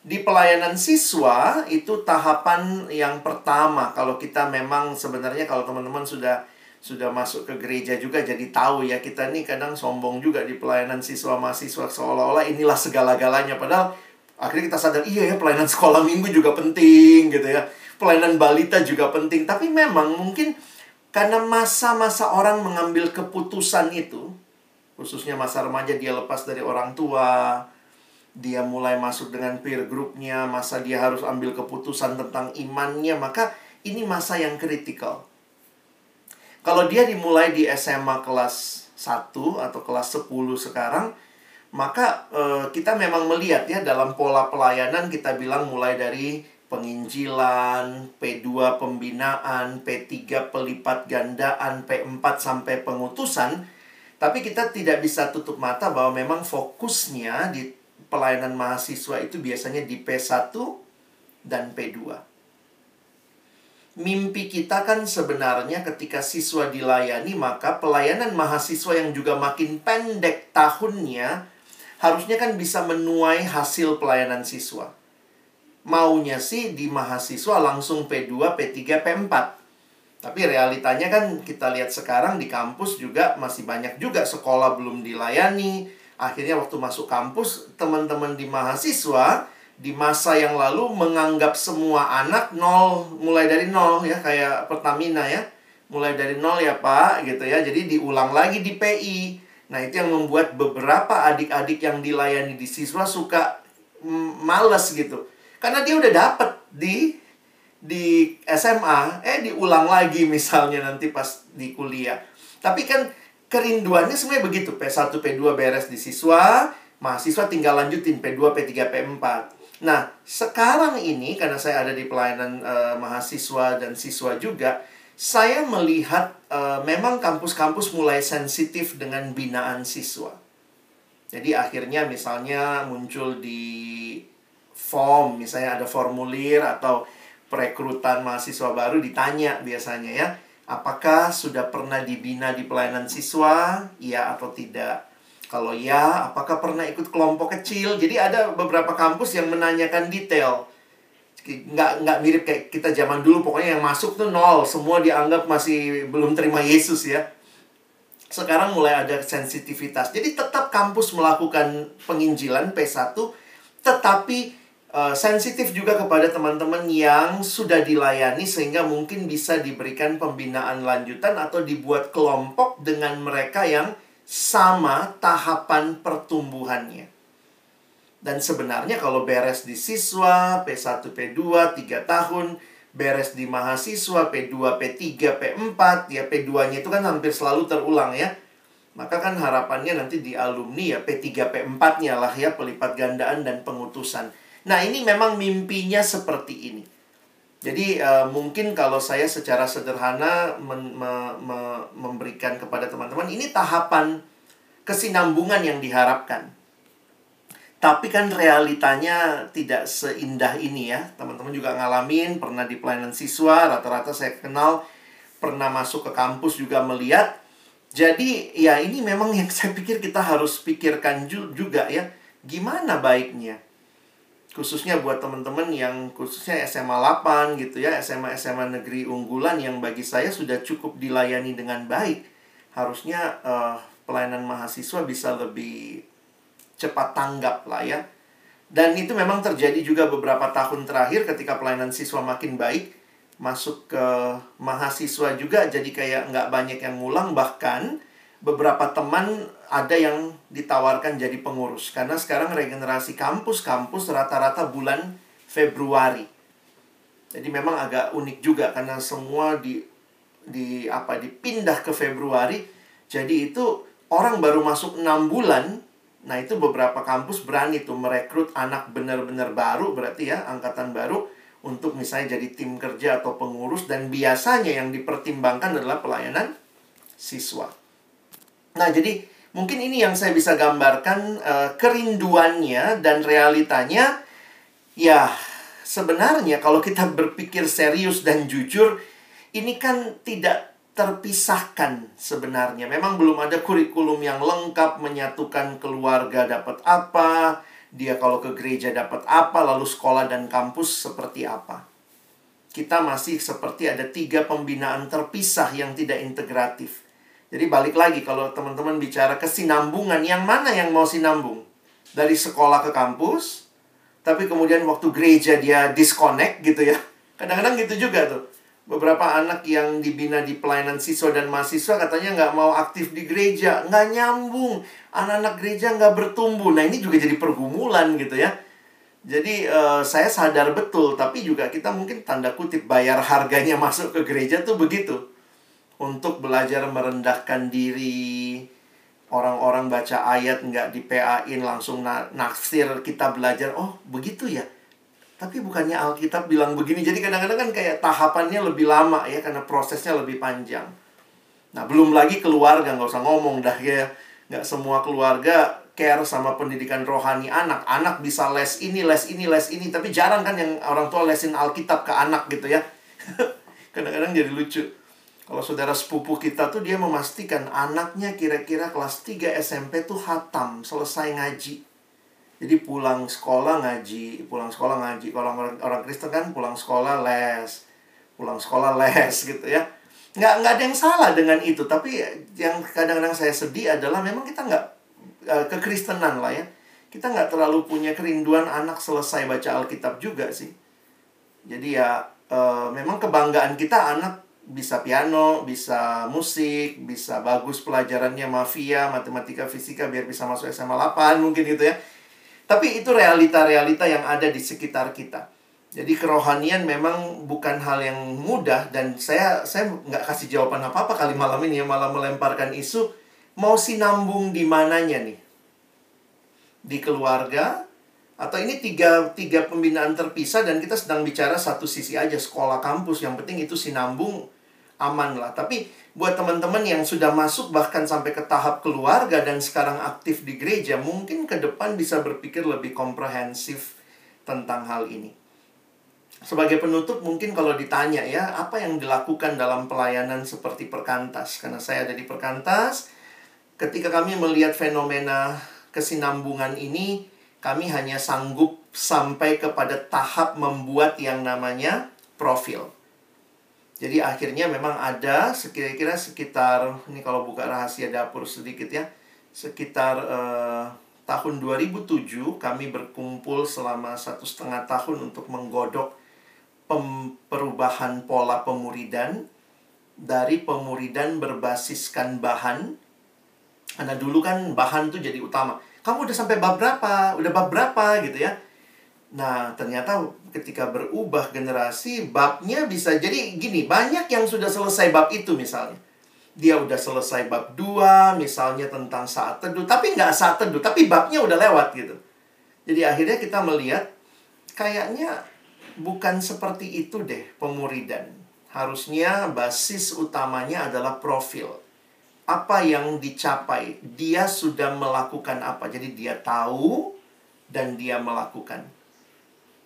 di pelayanan siswa itu tahapan yang pertama kalau kita memang sebenarnya kalau teman-teman sudah sudah masuk ke gereja juga jadi tahu ya kita nih kadang sombong juga di pelayanan siswa mahasiswa seolah-olah inilah segala-galanya. Padahal akhirnya kita sadar iya ya pelayanan [LAUGHS] sekolah minggu juga penting gitu ya. Pelayanan balita juga penting. Tapi memang mungkin karena masa-masa orang mengambil keputusan itu khususnya masa remaja dia lepas dari orang tua dia mulai masuk dengan peer groupnya, masa dia harus ambil keputusan tentang imannya, maka ini masa yang kritikal. Kalau dia dimulai di SMA kelas 1 atau kelas 10 sekarang, maka e, kita memang melihat ya dalam pola pelayanan kita bilang mulai dari penginjilan, P2 pembinaan, P3 pelipat gandaan, P4 sampai pengutusan, tapi kita tidak bisa tutup mata bahwa memang fokusnya di pelayanan mahasiswa itu biasanya di P1 dan P2. Mimpi kita kan sebenarnya ketika siswa dilayani, maka pelayanan mahasiswa yang juga makin pendek tahunnya, harusnya kan bisa menuai hasil pelayanan siswa. Maunya sih di mahasiswa langsung P2, P3, P4. Tapi realitanya kan kita lihat sekarang di kampus juga masih banyak juga sekolah belum dilayani, Akhirnya waktu masuk kampus, teman-teman di mahasiswa di masa yang lalu menganggap semua anak nol, mulai dari nol ya, kayak Pertamina ya. Mulai dari nol ya Pak, gitu ya. Jadi diulang lagi di PI. Nah itu yang membuat beberapa adik-adik yang dilayani di siswa suka mm, males gitu. Karena dia udah dapet di di SMA, eh diulang lagi misalnya nanti pas di kuliah. Tapi kan kerinduannya sebenarnya begitu. P1, P2 beres di siswa, mahasiswa tinggal lanjutin P2, P3, P4. Nah, sekarang ini karena saya ada di pelayanan uh, mahasiswa dan siswa juga, saya melihat uh, memang kampus-kampus mulai sensitif dengan binaan siswa. Jadi akhirnya misalnya muncul di form, misalnya ada formulir atau perekrutan mahasiswa baru ditanya biasanya ya Apakah sudah pernah dibina di pelayanan siswa? Ya atau tidak? Kalau ya, apakah pernah ikut kelompok kecil? Jadi ada beberapa kampus yang menanyakan detail. Nggak, nggak mirip kayak kita zaman dulu, pokoknya yang masuk tuh nol. Semua dianggap masih belum terima Yesus ya. Sekarang mulai ada sensitivitas. Jadi tetap kampus melakukan penginjilan P1, tetapi uh, sensitif juga kepada teman-teman yang sudah dilayani sehingga mungkin bisa diberikan pembinaan lanjutan atau dibuat kelompok dengan mereka yang sama tahapan pertumbuhannya. Dan sebenarnya kalau beres di siswa P1, P2, 3 tahun, beres di mahasiswa P2, P3, P4, ya P2-nya itu kan hampir selalu terulang ya. Maka kan harapannya nanti di alumni ya P3 P4-nya lah ya pelipat gandaan dan pengutusan. Nah, ini memang mimpinya seperti ini. Jadi uh, mungkin kalau saya secara sederhana men, me, me, memberikan kepada teman-teman ini tahapan kesinambungan yang diharapkan. Tapi kan realitanya tidak seindah ini ya. Teman-teman juga ngalamin, pernah di pelayanan siswa, rata-rata saya kenal pernah masuk ke kampus juga melihat. Jadi ya ini memang yang [LAUGHS] saya pikir kita harus pikirkan juga ya. Gimana baiknya? Khususnya buat teman-teman yang khususnya SMA 8 gitu ya, SMA-SMA negeri unggulan yang bagi saya sudah cukup dilayani dengan baik. Harusnya uh, pelayanan mahasiswa bisa lebih cepat tanggap lah ya. Dan itu memang terjadi juga beberapa tahun terakhir ketika pelayanan siswa makin baik, masuk ke mahasiswa juga jadi kayak nggak banyak yang ngulang bahkan beberapa teman ada yang ditawarkan jadi pengurus karena sekarang regenerasi kampus-kampus rata-rata bulan Februari. Jadi memang agak unik juga karena semua di di apa dipindah ke Februari. Jadi itu orang baru masuk enam bulan. Nah, itu beberapa kampus berani tuh merekrut anak benar-benar baru berarti ya, angkatan baru untuk misalnya jadi tim kerja atau pengurus dan biasanya yang dipertimbangkan adalah pelayanan siswa. Nah, jadi mungkin ini yang saya bisa gambarkan uh, kerinduannya dan realitanya. Ya, sebenarnya kalau kita berpikir serius dan jujur, ini kan tidak terpisahkan sebenarnya. Memang belum ada kurikulum yang lengkap menyatukan keluarga dapat apa, dia kalau ke gereja dapat apa, lalu sekolah dan kampus seperti apa. Kita masih seperti ada tiga pembinaan terpisah yang tidak integratif. Jadi balik lagi kalau teman-teman bicara kesinambungan, yang mana yang mau sinambung? Dari sekolah ke kampus, tapi kemudian waktu gereja dia disconnect gitu ya. [LAUGHS] Kadang-kadang gitu juga tuh. Beberapa anak yang dibina di pelayanan siswa dan mahasiswa katanya nggak mau aktif di gereja. Nggak nyambung. Anak-anak gereja nggak bertumbuh. Nah ini juga jadi pergumulan gitu ya. Jadi uh, saya sadar betul, tapi juga kita mungkin tanda kutip bayar harganya [LAUGHS] masuk ke gereja tuh begitu untuk belajar merendahkan diri. Orang-orang baca ayat nggak di PA-in langsung na naksir kita belajar. Oh, begitu ya. Tapi bukannya Alkitab bilang begini. Jadi kadang-kadang kan kayak tahapannya lebih lama ya karena prosesnya lebih panjang. Nah, belum lagi keluarga nggak usah ngomong dah ya. Nggak semua keluarga care sama pendidikan rohani anak. Anak bisa les ini, les ini, les ini. Tapi jarang kan yang orang tua lesin Alkitab ke anak gitu ya. [LAUGHS] Kadang-kadang jadi lucu. Kalau saudara sepupu kita tuh dia memastikan anaknya kira-kira kelas 3 SMP tuh hatam, selesai ngaji. Jadi pulang sekolah ngaji, pulang sekolah ngaji. Kalau orang, orang Kristen kan pulang sekolah les, pulang sekolah les [LAUGHS] gitu ya. Nggak, nggak ada yang salah dengan itu. Tapi yang kadang-kadang saya sedih adalah memang kita nggak uh, kekristenan lah ya. Kita nggak terlalu punya kerinduan anak selesai baca Alkitab juga sih. Jadi ya uh, memang kebanggaan kita anak bisa piano, bisa musik, bisa bagus pelajarannya mafia, matematika, fisika biar bisa masuk SMA 8 mungkin gitu ya. Tapi itu realita-realita yang ada di sekitar kita. Jadi kerohanian memang bukan hal yang mudah dan saya saya nggak kasih jawaban apa-apa kali malam ini ya malah melemparkan isu mau sinambung di mananya nih. Di keluarga atau ini tiga, tiga pembinaan terpisah dan kita sedang bicara satu sisi aja sekolah kampus yang penting itu sinambung aman lah. Tapi buat teman-teman yang sudah masuk bahkan sampai ke tahap keluarga dan sekarang aktif di gereja, mungkin ke depan bisa berpikir lebih komprehensif tentang hal ini. Sebagai penutup mungkin kalau ditanya ya, apa yang dilakukan dalam pelayanan seperti perkantas? Karena saya ada di perkantas, ketika kami melihat fenomena kesinambungan ini, kami hanya sanggup sampai kepada tahap membuat yang namanya profil. Jadi akhirnya memang ada sekira-kira sekitar ini kalau buka rahasia dapur sedikit ya, sekitar uh, tahun 2007 kami berkumpul selama satu setengah tahun untuk menggodok perubahan pola pemuridan dari pemuridan berbasiskan bahan. Karena dulu kan bahan tuh jadi utama. Kamu udah sampai bab berapa? Udah bab berapa gitu ya? Nah, ternyata ketika berubah generasi, babnya bisa jadi gini, banyak yang sudah selesai bab itu misalnya. dia udah selesai bab 2 misalnya tentang saat teduh tapi nggak saat teduh tapi babnya udah lewat gitu. Jadi akhirnya kita melihat kayaknya bukan seperti itu deh pemuridan. Harusnya basis utamanya adalah profil. Apa yang dicapai dia sudah melakukan apa. Jadi dia tahu dan dia melakukan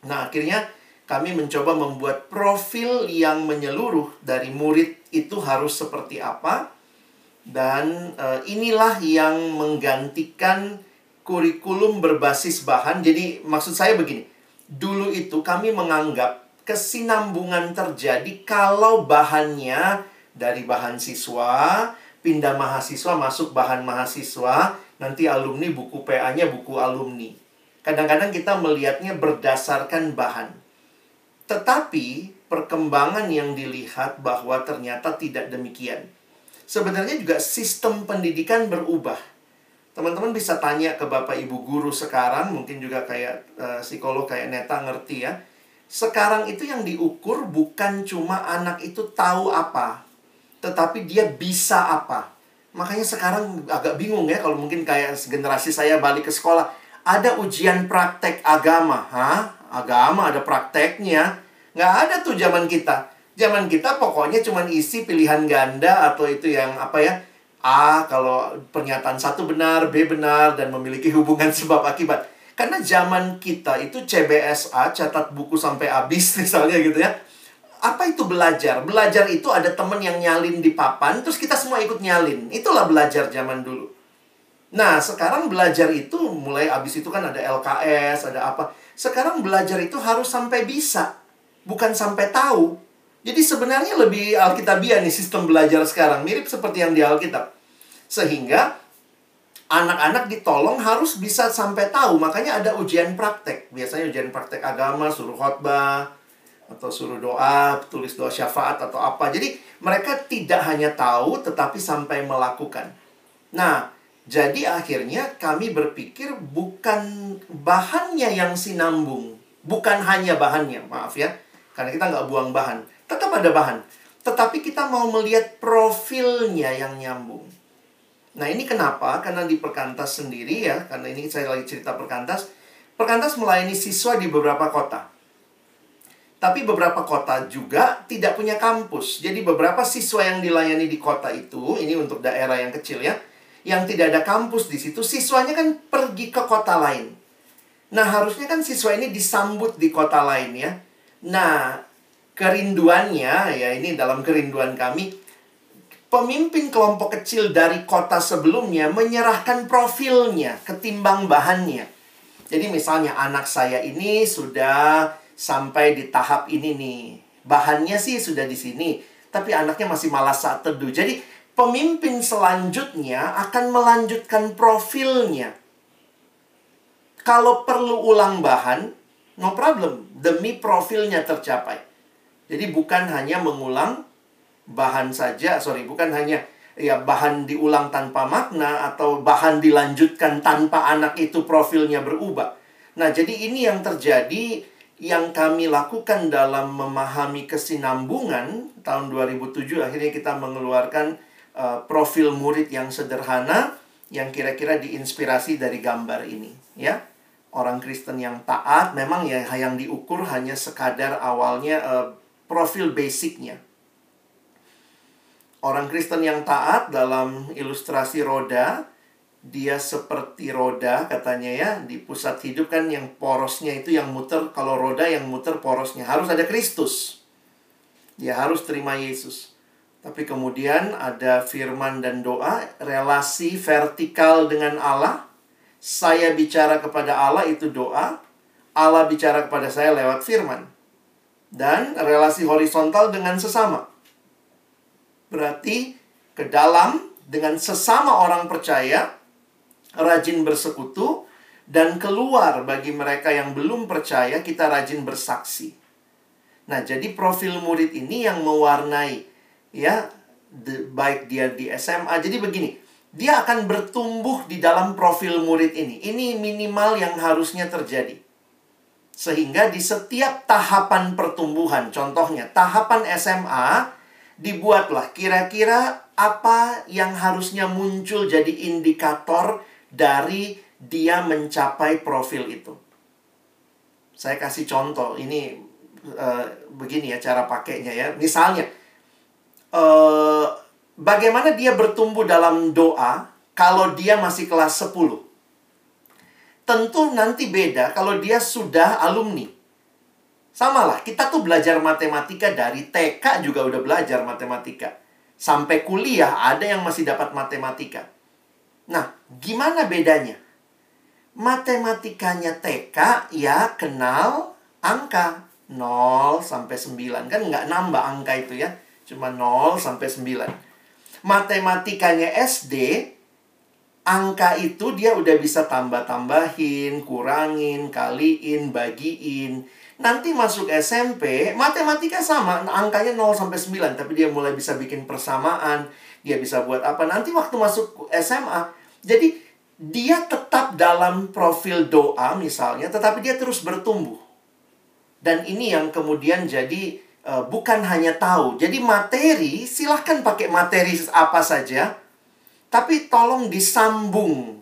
nah akhirnya kami mencoba membuat profil yang menyeluruh dari murid itu harus seperti apa dan uh, inilah yang menggantikan kurikulum berbasis bahan. Jadi maksud saya begini, dulu itu kami menganggap kesinambungan terjadi kalau bahannya dari bahan siswa pindah mahasiswa masuk bahan mahasiswa, nanti alumni buku PA-nya buku alumni. Kadang-kadang kita melihatnya berdasarkan bahan. Tetapi perkembangan yang dilihat bahwa ternyata tidak demikian. Sebenarnya juga sistem pendidikan berubah. Teman-teman bisa tanya ke Bapak Ibu guru sekarang, mungkin juga kayak uh, psikolog kayak Neta ngerti ya. Sekarang itu yang diukur bukan cuma anak itu tahu apa, tetapi dia bisa apa. Makanya sekarang agak bingung ya kalau mungkin kayak generasi saya balik ke sekolah, ada ujian praktek agama, Hah? agama ada prakteknya. Nggak ada tuh zaman kita. Zaman kita pokoknya cuma isi pilihan ganda atau itu yang apa ya. A kalau pernyataan satu benar, B benar, dan memiliki hubungan sebab akibat. Karena zaman kita itu CBSA, catat buku sampai habis [LAUGHS] misalnya gitu ya. Apa itu belajar? Belajar itu ada temen yang nyalin di papan, terus kita semua ikut nyalin. Itulah belajar zaman dulu. Nah, sekarang belajar itu mulai abis itu kan ada LKS, ada apa. Sekarang belajar itu harus sampai bisa, bukan sampai tahu. Jadi sebenarnya lebih Alkitabiah nih sistem belajar sekarang, mirip seperti yang di Alkitab. Sehingga anak-anak ditolong harus bisa sampai tahu, makanya ada ujian praktek. Biasanya ujian praktek agama, suruh khotbah, atau suruh doa, tulis doa syafaat atau apa. Jadi mereka tidak hanya tahu tetapi sampai melakukan. Nah, jadi akhirnya kami berpikir bukan bahannya yang sinambung. Bukan hanya bahannya, maaf ya. Karena kita nggak buang bahan. Tetap ada bahan. Tetapi kita mau melihat profilnya yang nyambung. Nah ini kenapa? Karena di Perkantas sendiri ya. Karena ini saya lagi cerita Perkantas. Perkantas melayani siswa di beberapa kota. Tapi beberapa kota juga tidak punya kampus. Jadi beberapa siswa yang dilayani di kota itu, ini untuk daerah yang kecil ya yang tidak ada kampus di situ, siswanya kan pergi ke kota lain. Nah, harusnya kan siswa ini disambut di kota lain ya. Nah, kerinduannya ya ini dalam kerinduan kami pemimpin kelompok kecil dari kota sebelumnya menyerahkan profilnya ketimbang bahannya. Jadi misalnya anak saya ini sudah sampai di tahap ini nih. Bahannya sih sudah di sini, tapi anaknya masih malas saat teduh. Jadi pemimpin selanjutnya akan melanjutkan profilnya. Kalau perlu ulang bahan, no problem, demi profilnya tercapai. Jadi bukan hanya mengulang bahan saja, sorry, bukan hanya ya bahan diulang tanpa makna atau bahan dilanjutkan tanpa anak itu profilnya berubah. Nah, jadi ini yang terjadi yang kami lakukan dalam memahami kesinambungan tahun 2007 akhirnya kita mengeluarkan uh, profil murid yang sederhana yang kira-kira diinspirasi dari gambar ini, ya. Orang Kristen yang taat memang ya yang diukur hanya sekadar awalnya uh, profil basicnya. Orang Kristen yang taat dalam ilustrasi roda, dia seperti roda katanya ya di pusat hidup kan yang porosnya itu yang muter kalau roda yang muter porosnya harus ada Kristus. Dia harus terima Yesus. Tapi kemudian ada firman dan doa, relasi vertikal dengan Allah. Saya bicara kepada Allah itu doa, Allah bicara kepada saya lewat firman. Dan relasi horizontal dengan sesama. Berarti ke dalam dengan sesama orang percaya, rajin bersekutu, dan keluar bagi mereka yang belum percaya, kita rajin bersaksi. Nah, jadi profil murid ini yang mewarnai ya the, baik dia di SMA. Jadi begini, dia akan bertumbuh di dalam profil murid ini. Ini minimal yang harusnya terjadi. Sehingga di setiap tahapan pertumbuhan, contohnya tahapan SMA, dibuatlah kira-kira apa yang harusnya muncul jadi indikator dari dia mencapai profil itu. Saya kasih contoh, ini uh, begini ya cara pakainya ya. Misalnya, uh, bagaimana dia bertumbuh dalam doa kalau dia masih kelas 10? Tentu nanti beda kalau dia sudah alumni. Sama lah, kita tuh belajar matematika dari TK juga udah belajar matematika. Sampai kuliah ada yang masih dapat matematika. Nah, gimana bedanya? Matematikanya TK ya kenal angka 0 sampai 9. Kan nggak nambah angka itu ya. Cuma 0 sampai 9. Matematikanya SD angka itu dia udah bisa tambah-tambahin, kurangin, kaliin, bagiin. Nanti masuk SMP, matematika sama, angkanya 0 sampai 9, tapi dia mulai bisa bikin persamaan, dia bisa buat apa. Nanti waktu masuk SMA, jadi dia tetap dalam profil doa misalnya, tetapi dia terus bertumbuh. Dan ini yang kemudian jadi uh, bukan hanya tahu. Jadi materi, silahkan pakai materi apa saja, tapi tolong disambung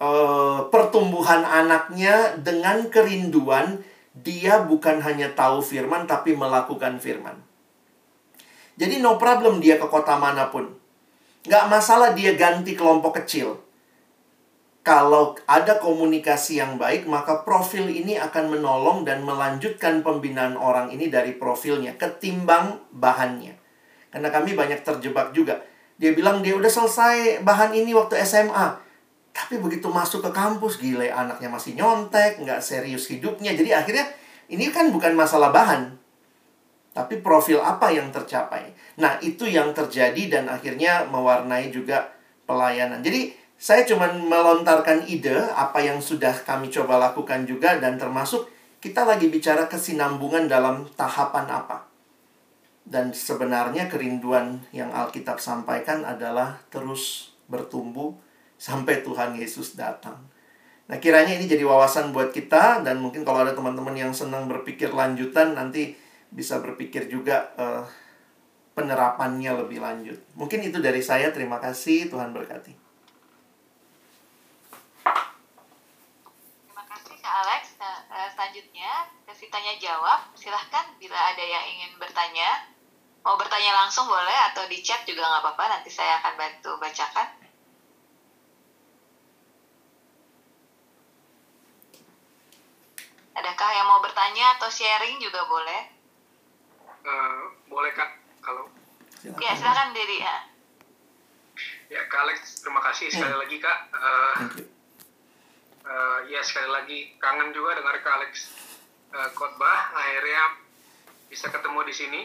uh, pertumbuhan anaknya dengan kerinduan dia bukan hanya tahu firman tapi melakukan firman. Jadi no problem dia ke kota mana pun. Gak masalah dia ganti kelompok kecil. Kalau ada komunikasi yang baik, maka profil ini akan menolong dan melanjutkan pembinaan orang ini dari profilnya ketimbang bahannya. Karena kami banyak terjebak juga dia bilang dia udah selesai bahan ini waktu SMA. Tapi begitu masuk ke kampus, gile anaknya masih nyontek, nggak serius hidupnya. Jadi akhirnya ini kan bukan masalah bahan. Tapi profil apa yang tercapai. Nah, itu yang terjadi dan akhirnya mewarnai juga pelayanan. Jadi, saya cuma melontarkan ide apa yang sudah kami coba lakukan juga dan termasuk kita lagi bicara kesinambungan dalam tahapan apa. Dan sebenarnya kerinduan yang Alkitab sampaikan adalah terus bertumbuh sampai Tuhan Yesus datang. Nah, kiranya ini jadi wawasan buat kita dan mungkin kalau ada teman-teman yang senang berpikir lanjutan nanti bisa berpikir juga uh, penerapannya lebih lanjut. Mungkin itu dari saya. Terima kasih. Tuhan berkati. Terima kasih Kak Alex. Nah, eh, selanjutnya sesi tanya jawab. Silahkan bila ada yang ingin bertanya Mau bertanya langsung boleh atau di chat juga nggak apa-apa. Nanti saya akan bantu bacakan. Adakah yang mau bertanya atau sharing juga boleh? Uh, boleh kak, kalau. Silakan. Ya silakan diri ya. Ya kak Alex, terima kasih sekali hmm. lagi kak. Uh, uh, ya sekali lagi kangen juga dengar kak Alex uh, khotbah. Akhirnya bisa ketemu di sini.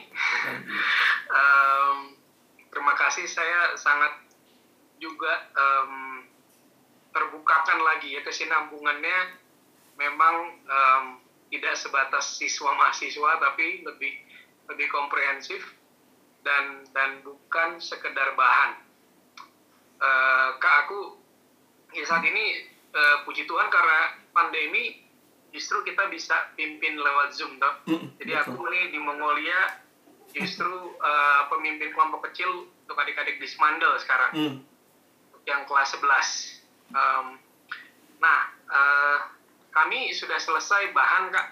[LAUGHS] um, terima kasih saya sangat juga um, terbukakan lagi ya kesinambungannya memang um, tidak sebatas siswa mahasiswa tapi lebih lebih komprehensif dan dan bukan sekedar bahan. Uh, kak aku ya saat ini uh, puji Tuhan karena pandemi justru kita bisa pimpin lewat Zoom toh. Jadi betul. aku nih di Mongolia justru uh, pemimpin kelompok kecil untuk adik-adik di Smandel sekarang. Mm. Yang kelas 11. Um, nah, uh, kami sudah selesai bahan Kak.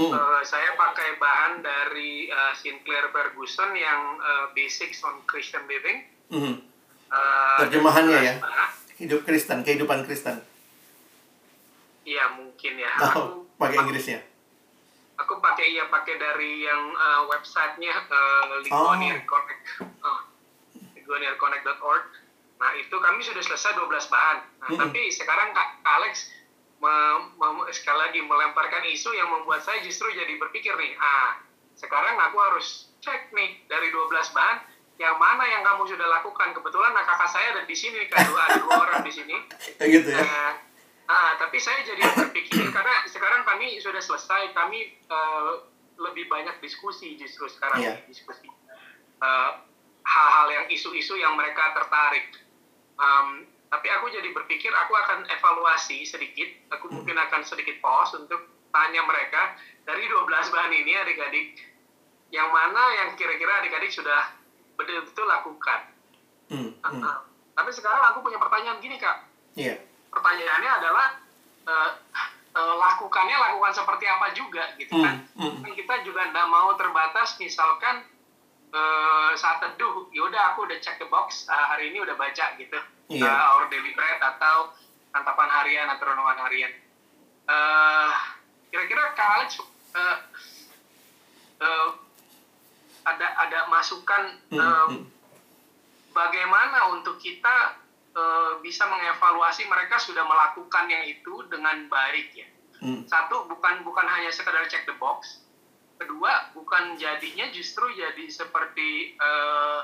Mm. Uh, saya pakai bahan dari uh, Sinclair Ferguson yang uh, Basics on Christian Living. Mm. Uh, Terjemahannya ya. Hidup Kristen, kehidupan Kristen. Iya mungkin ya. Oh, aku pakai Inggrisnya. Aku pakai iya pakai dari yang uh, websitenya uh, Ligonier oh. Connect, uh, ligonierconnect.org. Nah itu kami sudah selesai 12 bahan. Nah, hmm. Tapi sekarang Kak Alex me, me, sekali lagi melemparkan isu yang membuat saya justru jadi berpikir nih, ah sekarang aku harus cek nih dari 12 bahan yang mana yang kamu sudah lakukan. Kebetulan nah, kakak saya ada di sini, kan dua, dua orang di sini. [LAUGHS] gitu ya. Nah, Nah, tapi saya jadi berpikir karena sekarang kami sudah selesai, kami uh, lebih banyak diskusi justru sekarang yeah. diskusi hal eh, hal-hal yang isu-isu yang mereka tertarik. Um, tapi aku jadi berpikir aku akan evaluasi sedikit, aku hmm. mungkin akan sedikit pause untuk tanya mereka dari 12 bahan ini adik-adik yang mana yang kira-kira adik-adik sudah betul-betul lakukan. Hmm, hmm. Tapi sekarang aku punya pertanyaan gini kak. Iya. Pertanyaannya adalah eh, eh, lakukannya lakukan seperti apa juga gitu kan? Hmm. Kan Kita juga tidak mau terbatas misalkan eh, saat teduh, yaudah aku udah check the box hari ini udah baca gitu, Iya. Eh, our daily bread atau santapan harian atau renungan harian. Kira-kira Alex eh, eh, ada ada masukan eh, hmm. bagaimana untuk kita eh, bisa mengevaluasi mereka sudah melakukan yang itu dengan baik ya. Hmm. Satu bukan bukan hanya sekedar check the box. Kedua bukan jadinya justru jadi seperti eh,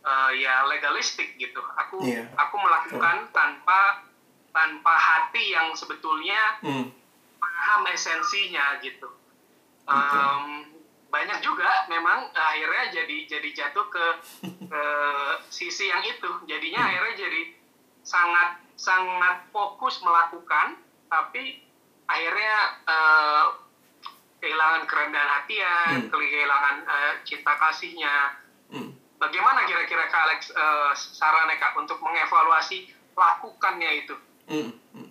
eh, ya legalistik gitu. Aku Iya. aku melakukan tanpa tanpa hati yang sebetulnya Hmm. paham esensinya gitu. Em, banyak juga memang akhirnya jadi jadi jatuh ke, [LAUGHS] ke sisi yang itu. Jadinya Hmm. akhirnya jadi sangat sangat fokus melakukan, tapi akhirnya eh, kehilangan kerendahan hatian, Hmm. kehilangan eh, cinta kasihnya. Hmm. Bagaimana kira-kira Kak Alex eh, sarannya Kak untuk mengevaluasi lakukannya itu? Hmm, hmm.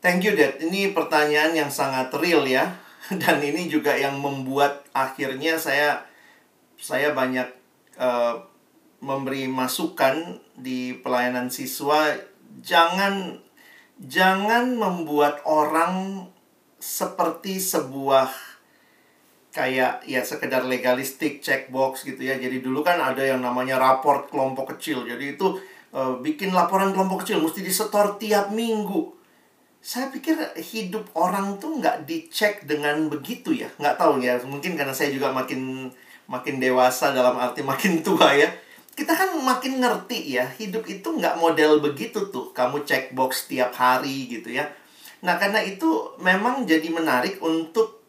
Thank you, Dad. Ini pertanyaan yang sangat real ya. [LAUGHS] Dan ini juga yang membuat akhirnya saya saya banyak eh, memberi masukan di pelayanan siswa. Jangan jangan membuat orang seperti sebuah kayak ya sekedar legalistik checkbox gitu ya. Jadi dulu kan ada yang namanya raport kelompok kecil. Jadi itu eh, bikin laporan kelompok kecil mesti disetor tiap minggu. Saya pikir hidup orang tuh nggak dicek dengan begitu ya. Nggak tahu ya. Mungkin karena saya juga makin makin dewasa dalam arti makin tua ya. Kita kan makin ngerti ya. Hidup itu nggak model begitu tuh. Kamu checkbox tiap hari gitu ya. Nah karena itu memang jadi menarik untuk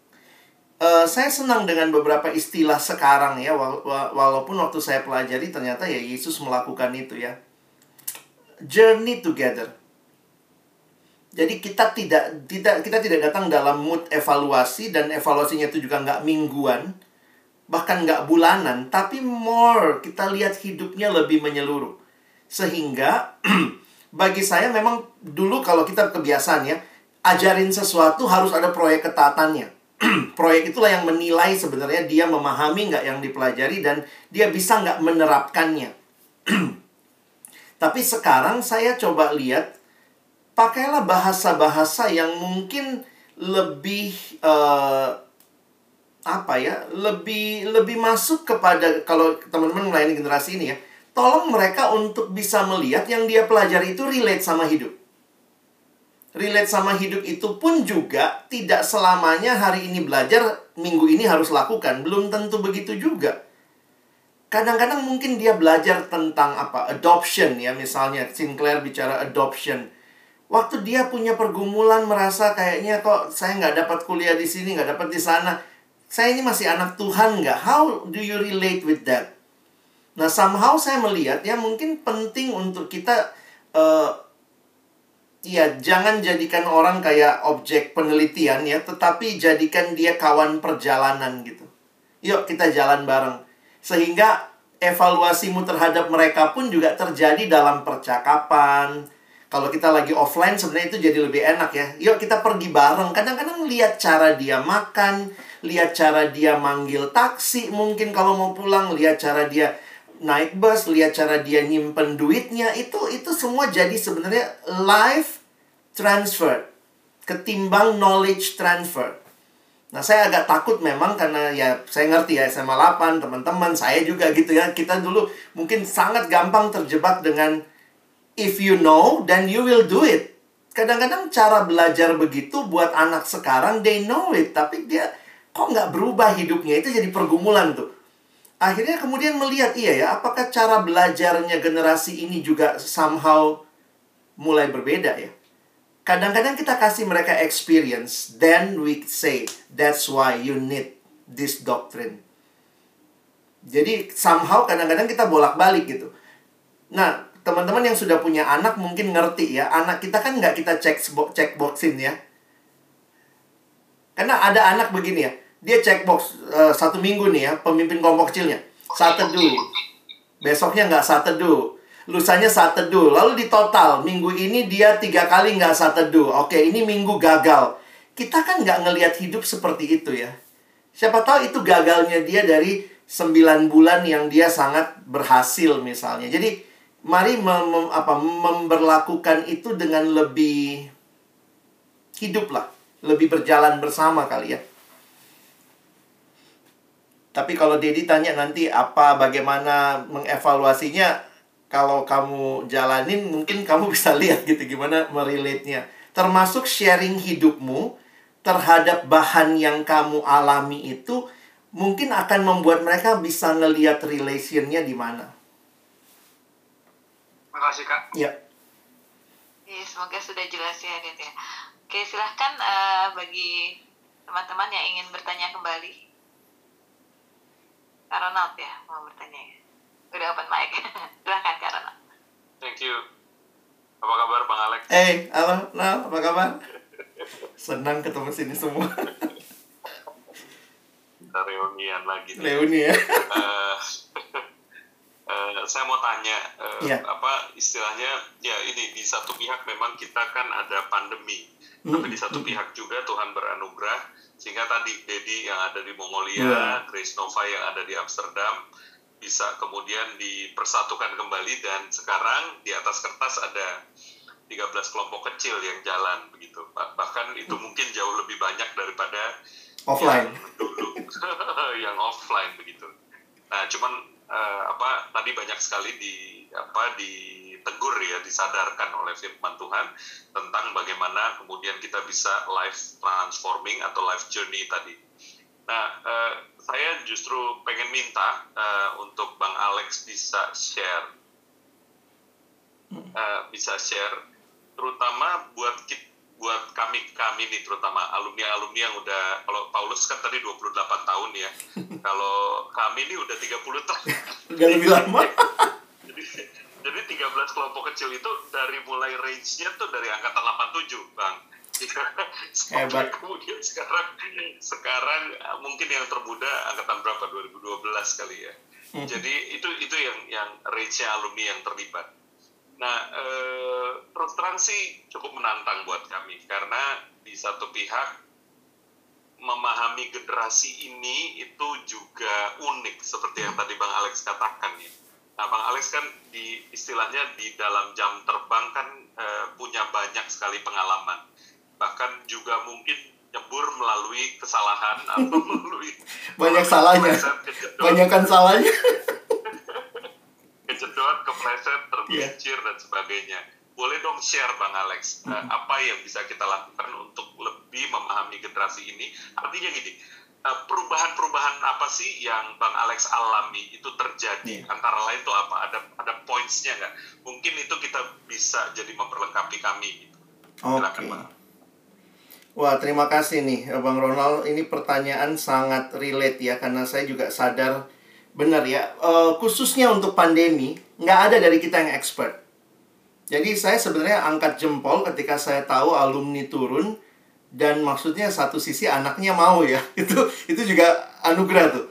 Eh, saya senang dengan beberapa istilah sekarang ya wala- wa- walaupun waktu saya pelajari ternyata ya Yesus melakukan itu ya journey together jadi kita tidak tidak kita tidak datang dalam mood evaluasi dan evaluasinya itu juga nggak mingguan bahkan nggak bulanan tapi more kita lihat hidupnya lebih menyeluruh sehingga [CLEARS THROAT] bagi saya memang dulu kalau kita kebiasaan ya ajarin sesuatu harus ada proyek ketaatannya [CLEARS THROAT] proyek itulah yang menilai sebenarnya dia memahami nggak yang dipelajari dan dia bisa nggak menerapkannya. [CLEARS THROAT] Tapi sekarang saya coba lihat, pakailah bahasa-bahasa yang mungkin lebih eh, apa ya, lebih lebih masuk kepada kalau teman-teman melayani generasi ini ya, tolong mereka untuk bisa melihat yang dia pelajari itu relate sama hidup relate sama hidup itu pun juga tidak selamanya hari ini belajar, minggu ini harus lakukan. Belum tentu begitu juga. Kadang-kadang mungkin dia belajar tentang apa? Adoption ya, misalnya Sinclair bicara adoption. Waktu dia punya pergumulan merasa kayaknya kok saya nggak dapat kuliah di sini, nggak dapat di sana. Saya ini masih anak Tuhan nggak? How do you relate with that? Nah, somehow saya melihat ya mungkin penting untuk kita eh, Iya, jangan jadikan orang kayak objek penelitian ya, tetapi jadikan dia kawan perjalanan gitu. Yuk kita jalan bareng. Sehingga evaluasimu terhadap mereka pun juga terjadi dalam percakapan. Kalau kita lagi offline sebenarnya itu jadi lebih enak ya. Yuk kita pergi bareng. Kadang-kadang lihat cara dia makan, lihat cara dia manggil taksi mungkin kalau mau pulang, lihat cara dia naik bus, lihat cara dia nyimpen duitnya, itu itu semua jadi sebenarnya life transfer ketimbang knowledge transfer. Nah, saya agak takut memang karena ya saya ngerti ya SMA 8, teman-teman saya juga gitu ya. Kita dulu mungkin sangat gampang terjebak dengan if you know then you will do it. Kadang-kadang cara belajar begitu buat anak sekarang they know it, tapi dia kok nggak berubah hidupnya? Itu jadi pergumulan tuh. Akhirnya kemudian melihat iya ya apakah cara belajarnya generasi ini juga somehow mulai berbeda ya? Kadang-kadang kita kasih mereka experience then we say that's why you need this doctrine. Jadi somehow kadang-kadang kita bolak-balik gitu. Nah teman-teman yang sudah punya anak mungkin ngerti ya anak kita kan nggak kita cek cek boxin ya karena ada anak begini ya dia checkbox uh, satu minggu nih ya pemimpin kelompok kecilnya saat teduh besoknya nggak saat teduh, lusanya teduh, lalu di total minggu ini dia tiga kali nggak saat teduh. Oke, ini minggu gagal. Kita kan nggak ngelihat hidup seperti itu ya. Siapa tahu itu gagalnya dia dari 9 bulan yang dia sangat berhasil misalnya. Jadi mari mem, mem, apa, memberlakukan itu dengan lebih hidup lah, lebih berjalan bersama kali ya. Tapi kalau Dedi tanya nanti apa bagaimana mengevaluasinya, kalau kamu jalanin mungkin kamu bisa [LAUGHS] lihat gitu gimana merelate-nya. Termasuk sharing hidupmu terhadap bahan yang kamu alami itu mungkin akan membuat mereka bisa ngelihat relationnya di mana. Makasih kak. Ya. Iya, semoga sudah jelas ya, Dit ya. Oke, silahkan eh, bagi teman-teman yang ingin bertanya kembali. Kak Ronald ya, mau bertanya ya. Udah open mic. [LAUGHS] silahkan Kak Ronald. Thank you. Apa kabar Bang Alex? Eh, halo, nah, apa kabar? Senang ketemu sini semua. Kita reunian lagi. nih. Reuni ya. Eh, eh, saya mau tanya, eh, Iya. apa istilahnya? Ya ini di satu pihak memang kita kan ada pandemi, tapi di satu pihak juga Tuhan beranugerah sehingga tadi Dedi yang ada di Mongolia, Iya. Grace Nova yang ada di Amsterdam bisa kemudian dipersatukan kembali dan sekarang di atas kertas ada 13 kelompok kecil yang jalan begitu. Bah- Bahkan itu mungkin jauh lebih banyak daripada Offline. yang dulu [LAUGHS] yang offline begitu. Nah, cuman eh, apa tadi banyak sekali di apa ditegur ya, disadarkan oleh firman Tuhan tentang bagaimana kemudian kita bisa life transforming atau life journey tadi. Nah, eh, saya justru pengen minta eh, untuk Bang Alex bisa share eh, bisa share terutama buat kit- buat kami kami nih terutama alumni alumni yang udah kalau Paulus kan tadi 28 tahun ya. [LAUGHS] Kalau kami nih udah 30 tahun. Udah lebih lama. [LAUGHS] jadi jadi 13 kelompok kecil itu dari mulai range-nya tuh dari angkatan 87 bang. [LAUGHS] Sampai Hebat. kemudian sekarang sekarang eh, mungkin yang termuda angkatan berapa? 2012 kali ya. Jadi itu itu yang yang range-nya alumni yang terlibat Nah, eh, terus terang sih cukup menantang buat kami karena di satu pihak memahami generasi ini itu juga unik seperti yang tadi Bang Alex katakan ya. Nah, Bang Alex kan di istilahnya di dalam jam terbang kan eh, punya banyak sekali pengalaman. Bahkan juga mungkin nyebur melalui kesalahan atau [LAUGHS] melalui Banyak salahnya. [LAUGHS] Banyakan salahnya. [LAUGHS] kejedot, kepleset, Iya. tergelincir dan sebagainya. Boleh dong share Bang Alex, eh, apa yang bisa kita lakukan untuk lebih memahami generasi ini? Artinya gini, eh, perubahan-perubahan apa sih yang Bang Alex alami itu terjadi? Iya. Antara lain tuh apa? Ada ada points-nya nggak? Mungkin itu kita bisa jadi memperlengkapi kami. Gitu. Oke. Bang. Wah, terima kasih nih Bang Ronald. Ini pertanyaan sangat relate ya karena saya juga sadar benar ya. eh, khususnya untuk pandemi, nggak ada dari kita yang expert. Jadi saya sebenarnya angkat jempol ketika saya tahu alumni turun dan maksudnya satu sisi anaknya mau ya. [LAUGHS] Itu itu juga anugerah tuh.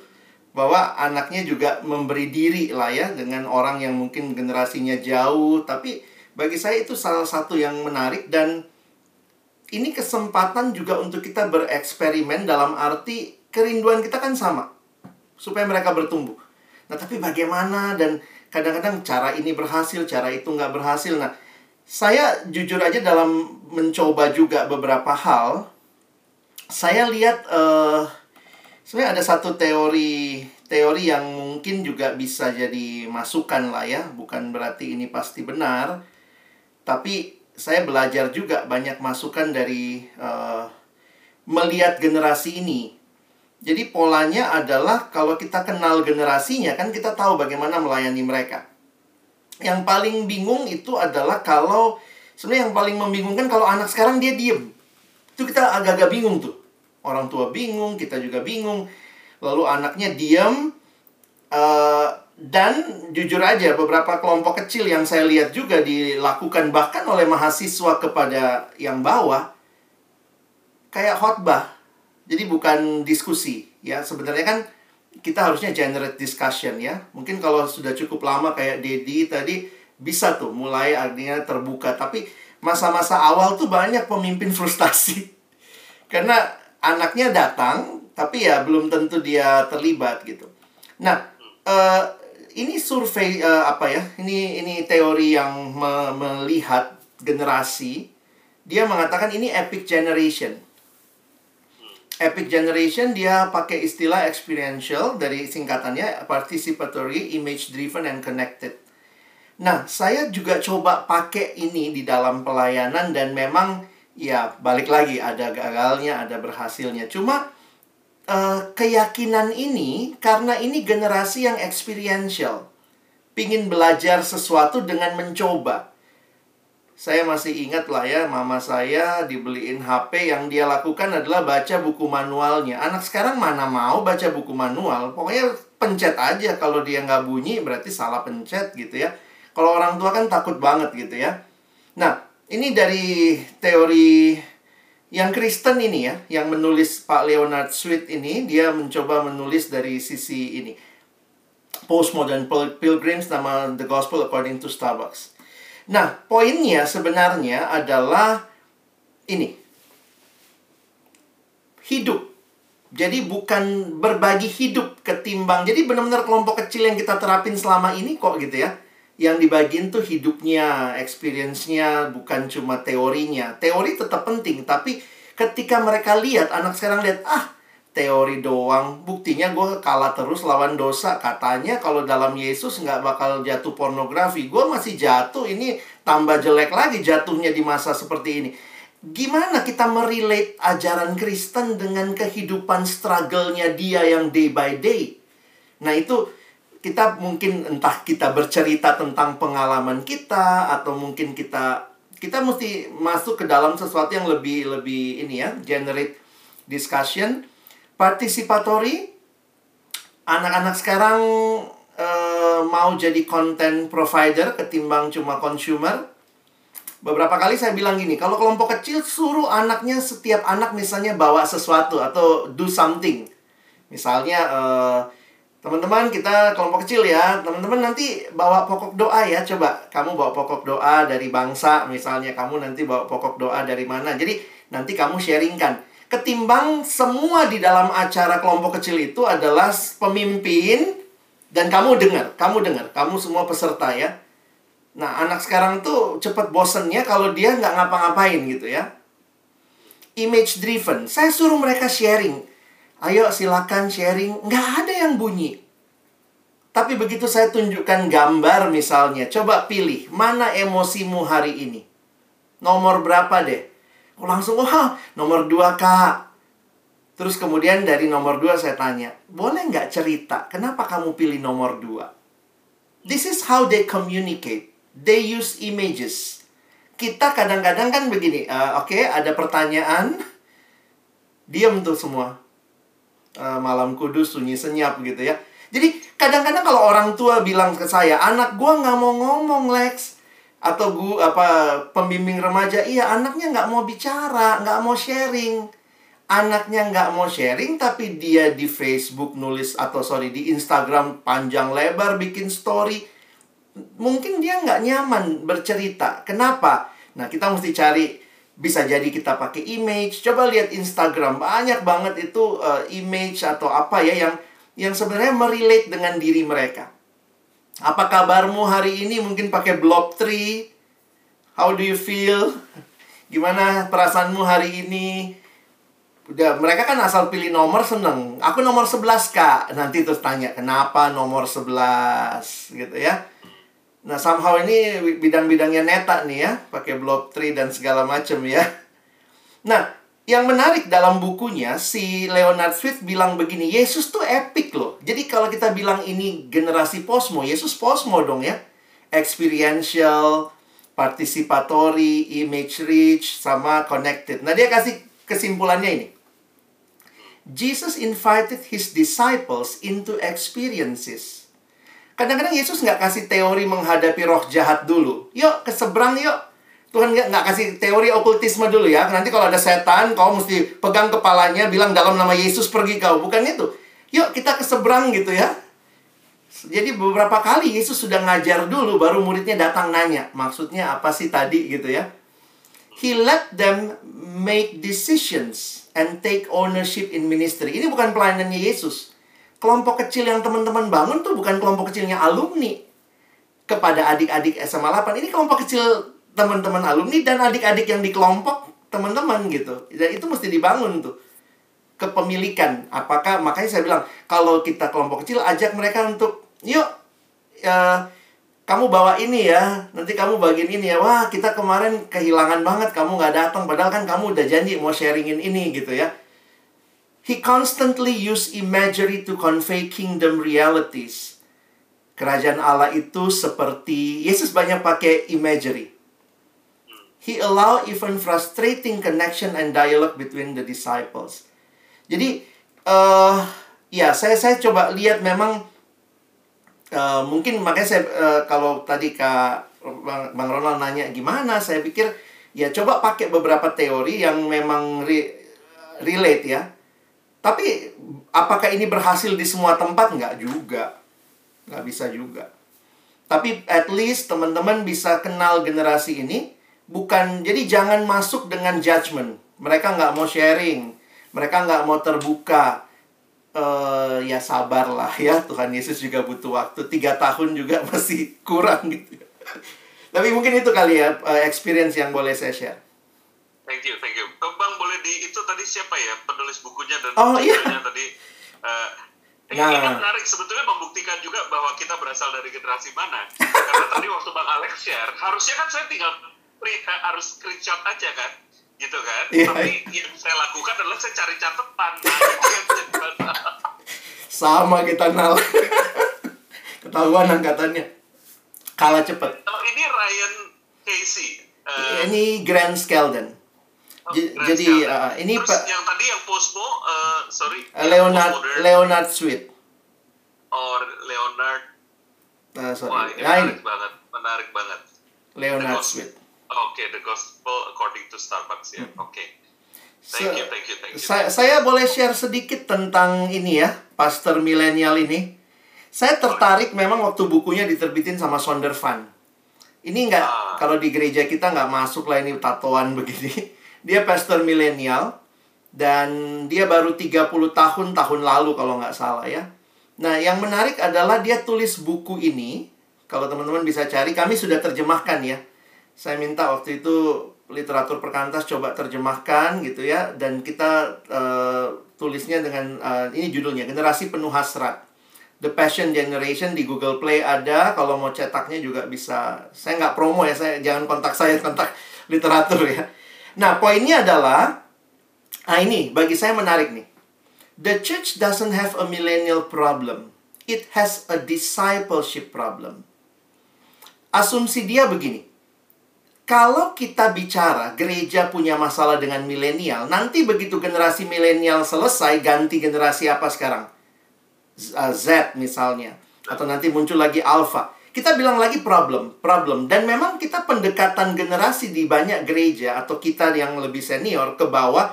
Bahwa anaknya juga memberi diri lah ya dengan orang yang mungkin generasinya jauh, tapi bagi saya itu salah satu yang menarik dan ini kesempatan juga untuk kita bereksperimen dalam arti kerinduan kita kan sama supaya mereka bertumbuh. Nah tapi bagaimana dan kadang-kadang cara ini berhasil, cara itu nggak berhasil. Nah saya jujur aja dalam mencoba juga beberapa hal, saya lihat eh sebenarnya ada satu teori teori yang mungkin juga bisa jadi masukan lah ya, bukan berarti ini pasti benar, tapi saya belajar juga banyak masukan dari eh, melihat generasi ini. Jadi polanya adalah kalau kita kenal generasinya kan kita tahu bagaimana melayani mereka. Yang paling bingung itu adalah kalau sebenarnya yang paling membingungkan kalau anak sekarang dia diem. Itu kita agak-agak bingung tuh. Orang tua bingung, kita juga bingung. Lalu anaknya diem, eh, dan jujur aja beberapa kelompok kecil yang saya lihat juga dilakukan bahkan oleh mahasiswa kepada yang bawah kayak khotbah. Jadi bukan diskusi ya. Sebenarnya kan kita harusnya generate discussion ya. Mungkin kalau sudah cukup lama kayak Dedi tadi bisa tuh mulai artinya terbuka. Tapi masa-masa awal tuh banyak pemimpin [LAUGHS] frustasi. Karena anaknya datang, tapi ya belum tentu dia terlibat gitu. Nah, eh, ini survei eh, apa ya? Ini ini teori yang me- melihat generasi. Dia mengatakan ini epic generation. Epic Generation dia pakai istilah experiential dari singkatannya participatory, image driven and connected. Nah, saya juga coba pakai ini di dalam pelayanan dan memang ya balik lagi ada gagalnya, ada berhasilnya. Cuma eh, keyakinan ini karena ini generasi yang experiential. Pingin belajar sesuatu dengan mencoba. Saya masih ingat lah ya, mama saya dibeliin HP yang dia lakukan adalah baca buku manualnya. Anak sekarang mana mau baca buku manual? Pokoknya pencet aja. Kalau dia nggak bunyi berarti salah pencet gitu ya. Kalau orang tua kan takut banget gitu ya. Nah, ini dari teori yang Kristen ini ya, yang menulis Pak Leonard Sweet ini, dia mencoba menulis dari sisi ini. Postmodern Pil- Pilgrims nama The Gospel According to Starbucks. Nah, poinnya sebenarnya adalah ini. Hidup. Jadi bukan berbagi hidup ketimbang. Jadi benar-benar kelompok kecil yang kita terapin selama ini kok gitu ya. Yang dibagiin tuh hidupnya, experience-nya, bukan cuma teorinya. Teori tetap penting, tapi ketika mereka lihat, anak sekarang lihat, ah teori doang. Buktinya gue kalah terus lawan dosa. Katanya kalau dalam Yesus nggak bakal jatuh pornografi. Gue masih jatuh, ini tambah jelek lagi jatuhnya di masa seperti ini. Gimana kita merelate ajaran Kristen dengan kehidupan struggle-nya dia yang day by day? Nah itu kita mungkin entah kita bercerita tentang pengalaman kita atau mungkin kita kita mesti masuk ke dalam sesuatu yang lebih lebih ini ya generate discussion participatory anak-anak sekarang eh, mau jadi content provider ketimbang cuma consumer. Beberapa kali saya bilang gini kalau kelompok kecil suruh anaknya setiap anak misalnya bawa sesuatu atau do something. Misalnya eh, teman-teman kita kelompok kecil ya teman-teman nanti bawa pokok doa ya coba. Kamu bawa pokok doa dari bangsa misalnya kamu nanti bawa pokok doa dari mana. Jadi nanti kamu sharingkan ketimbang semua di dalam acara kelompok kecil itu adalah pemimpin dan kamu dengar, kamu dengar, kamu semua peserta ya. Nah, anak sekarang tuh cepet bosennya kalau dia nggak ngapa-ngapain gitu ya. Image driven, saya suruh mereka sharing. Ayo silakan sharing, nggak ada yang bunyi. Tapi begitu saya tunjukkan gambar misalnya, coba pilih mana emosimu hari ini. Nomor berapa deh? Oh, langsung, wah, nomor dua kak. Terus kemudian dari nomor dua saya tanya, boleh nggak cerita, kenapa kamu pilih nomor dua? This is how they communicate. They use images. Kita kadang-kadang kan begini, uh, oke, okay, ada pertanyaan, diam tuh semua. Uh, malam kudus, sunyi senyap gitu ya. Jadi kadang-kadang kalau orang tua bilang ke saya, anak gua nggak mau ngomong, Lex atau gua apa pembimbing remaja iya anaknya nggak mau bicara nggak mau sharing. Anaknya nggak mau sharing tapi dia di Facebook nulis atau sorry di Instagram panjang lebar bikin story mungkin dia nggak nyaman bercerita. Kenapa? Nah kita mesti cari bisa jadi kita pakai image. Coba lihat Instagram banyak banget itu uh, image atau apa ya yang yang sebenarnya merelate dengan diri mereka apa kabarmu hari ini? Mungkin pakai block tree. How do you feel? Gimana perasaanmu hari ini? Udah, mereka kan asal pilih nomor seneng. Aku nomor 11, Kak. Nanti terus tanya, kenapa nomor 11? Gitu ya. Nah, somehow ini bidang-bidangnya neta nih ya. Pakai block tree dan segala macam ya. Nah, yang menarik dalam bukunya, si Leonard Swift bilang begini, Yesus tuh epic loh. Jadi kalau kita bilang ini generasi posmo, Yesus posmo dong ya. Experiential, participatory, image rich, sama connected. Nah dia kasih kesimpulannya ini. Jesus invited his disciples into experiences. Kadang-kadang Yesus nggak kasih teori menghadapi roh jahat dulu. Yuk, ke seberang yuk. Tuhan nggak nggak kasih teori okultisme dulu ya. Nanti kalau ada setan, kau mesti pegang kepalanya, bilang dalam nama Yesus pergi kau. Bukan itu. Yuk kita ke seberang gitu ya. Jadi beberapa kali Yesus sudah ngajar dulu baru muridnya datang nanya, maksudnya apa sih tadi gitu ya. He let them make decisions and take ownership in ministry. Ini bukan pelayanannya Yesus. Kelompok kecil yang teman-teman bangun tuh bukan kelompok kecilnya alumni kepada adik-adik SMA 8. Ini kelompok kecil teman-teman alumni dan adik-adik yang di kelompok teman-teman gitu. Dan itu mesti dibangun tuh. Kepemilikan. Apakah makanya saya bilang kalau kita kelompok kecil ajak mereka untuk yuk ya kamu bawa ini ya nanti kamu bagiin ini ya. Wah kita kemarin kehilangan banget kamu nggak datang. Padahal kan kamu udah janji mau sharingin ini gitu ya. He constantly use imagery to convey kingdom realities. Kerajaan Allah itu seperti Yesus banyak pakai imagery he allow even frustrating connection and dialogue between the disciples jadi uh, ya saya saya coba lihat memang uh, mungkin makanya saya uh, kalau tadi kak bang, bang Ronald nanya gimana, saya pikir ya coba pakai beberapa teori yang memang re, relate ya. Tapi apakah ini berhasil di semua tempat? Nggak juga. Nggak bisa juga. Tapi at least teman-teman bisa kenal generasi ini. Bukan, jadi jangan masuk dengan judgment. Mereka nggak mau sharing mereka nggak mau terbuka uh, ya sabarlah ya Tuhan Yesus juga butuh waktu tiga tahun juga [LAUGHS] masih kurang gitu tapi mungkin itu kali ya uh, experience yang boleh saya share thank you thank you bang boleh di itu tadi siapa ya penulis bukunya dan oh, iya. tadi uh, Nah. Ini menarik sebetulnya membuktikan juga bahwa kita berasal dari generasi mana. [LAUGHS] Karena tadi waktu Bang Alex share, harusnya kan saya tinggal harus screenshot aja kan gitu kan. Yeah. tapi yang saya lakukan adalah saya cari catatan. Nah, [LAUGHS] sama kita nal ketahuan angkatannya. Kalah cepet. Kalau ini Ryan Casey uh, ini Grand Skeldon oh, jadi uh, ini Terus yang tadi yang Postmo uh, sorry Leonard Leonard Sweet. Oh Leonard uh, sorry. Wah, ini menarik banget menarik banget. Leonard Sweet Oke, okay, the gospel according to Starbucks ya. Hmm. Oke. Okay. Thank you, thank you, thank you. Saya, saya boleh share sedikit tentang ini ya, pastor milenial ini. Saya tertarik memang waktu bukunya diterbitin sama Sondervan. Ini nggak, ah. kalau di gereja kita nggak masuk lah ini tatoan [LAUGHS] begini. Dia pastor milenial dan dia baru 30 tahun tahun lalu kalau nggak salah ya. Nah, yang menarik adalah dia tulis buku ini. Kalau teman-teman bisa cari, kami sudah terjemahkan ya saya minta waktu itu literatur perkantas coba terjemahkan gitu ya. Dan kita uh, tulisnya dengan uh, ini judulnya generasi penuh hasrat. The Passion Generation di Google Play ada. Kalau mau cetaknya juga bisa. Saya nggak promo ya saya jangan kontak saya kontak literatur ya. Nah poinnya adalah ah ini bagi saya menarik nih. The church doesn't have a millennial problem. It has a discipleship problem. Asumsi dia begini kalau kita bicara gereja punya masalah dengan milenial, nanti begitu generasi milenial selesai, ganti generasi apa sekarang? Uh, Z misalnya. Atau nanti muncul lagi alpha. Kita bilang lagi problem, problem. Dan memang kita pendekatan generasi di banyak gereja atau kita yang lebih senior ke bawah,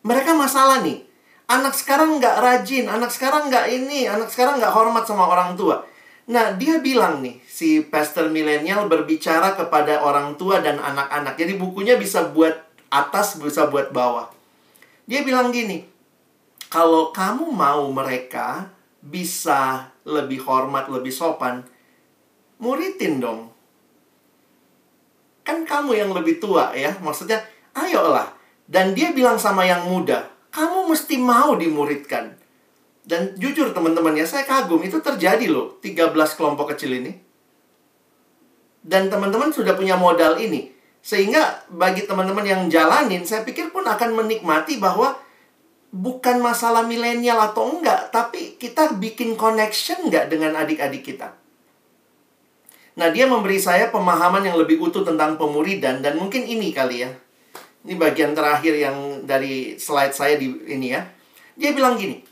mereka masalah nih. Anak sekarang nggak rajin, anak sekarang nggak ini, anak sekarang nggak hormat sama orang tua. Nah, dia bilang nih, si pastor milenial berbicara kepada orang tua dan anak-anak. Jadi bukunya bisa buat atas, bisa buat bawah. Dia bilang gini, kalau kamu mau mereka bisa lebih hormat, lebih sopan, muridin dong. Kan kamu yang lebih tua ya, maksudnya ayolah. Dan dia bilang sama yang muda, kamu mesti mau dimuridkan. Dan jujur teman-teman ya, saya kagum. Itu terjadi loh, 13 kelompok kecil ini. Dan teman-teman sudah punya modal ini. Sehingga bagi teman-teman yang jalanin, saya pikir pun akan menikmati bahwa bukan masalah milenial atau enggak, tapi kita bikin connection enggak dengan adik-adik kita. Nah, dia memberi saya pemahaman yang lebih utuh tentang pemuridan dan mungkin ini kali ya. Ini bagian terakhir yang dari slide saya di ini ya. Dia bilang gini,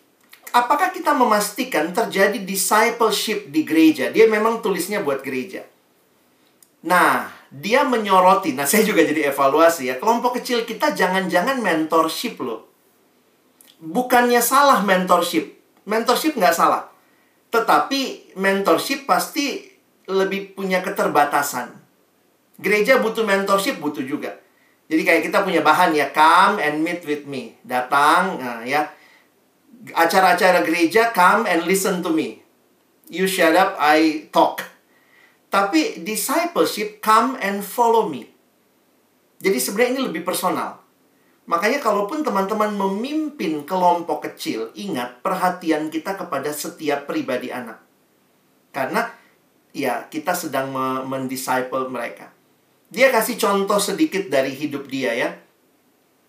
apakah kita memastikan terjadi discipleship di gereja? Dia memang tulisnya buat gereja. Nah, dia menyoroti. Nah, saya juga jadi evaluasi ya. Kelompok kecil kita jangan-jangan mentorship loh. Bukannya salah mentorship. Mentorship nggak salah. Tetapi mentorship pasti lebih punya keterbatasan. Gereja butuh mentorship, butuh juga. Jadi kayak kita punya bahan ya, come and meet with me. Datang, nah ya. Acara-acara gereja, come and listen to me. You shut up, I talk. Tapi discipleship, come and follow me. Jadi sebenarnya ini lebih personal. Makanya kalaupun teman-teman memimpin kelompok kecil, ingat perhatian kita kepada setiap pribadi anak. Karena ya kita sedang mendisciple mereka. Dia kasih contoh sedikit dari hidup dia ya.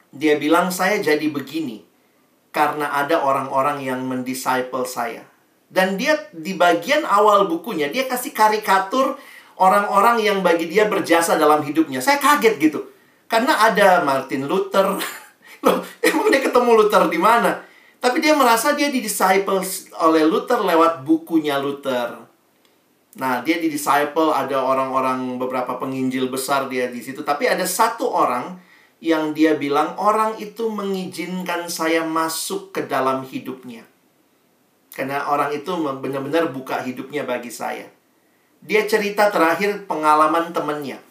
Dia bilang saya jadi begini karena ada orang-orang yang mendisciple saya. Dan dia di bagian awal bukunya dia kasih karikatur orang-orang yang bagi dia berjasa dalam hidupnya. Saya kaget gitu. Karena ada Martin Luther. [LAUGHS] Loh, emang dia ketemu Luther di mana? Tapi dia merasa dia didisciple oleh Luther lewat bukunya Luther. Nah, dia didisciple ada orang-orang beberapa penginjil besar dia di situ. Tapi ada satu orang yang dia bilang orang itu mengizinkan saya masuk ke dalam hidupnya. Karena orang itu benar-benar buka hidupnya bagi saya. Dia cerita terakhir pengalaman temannya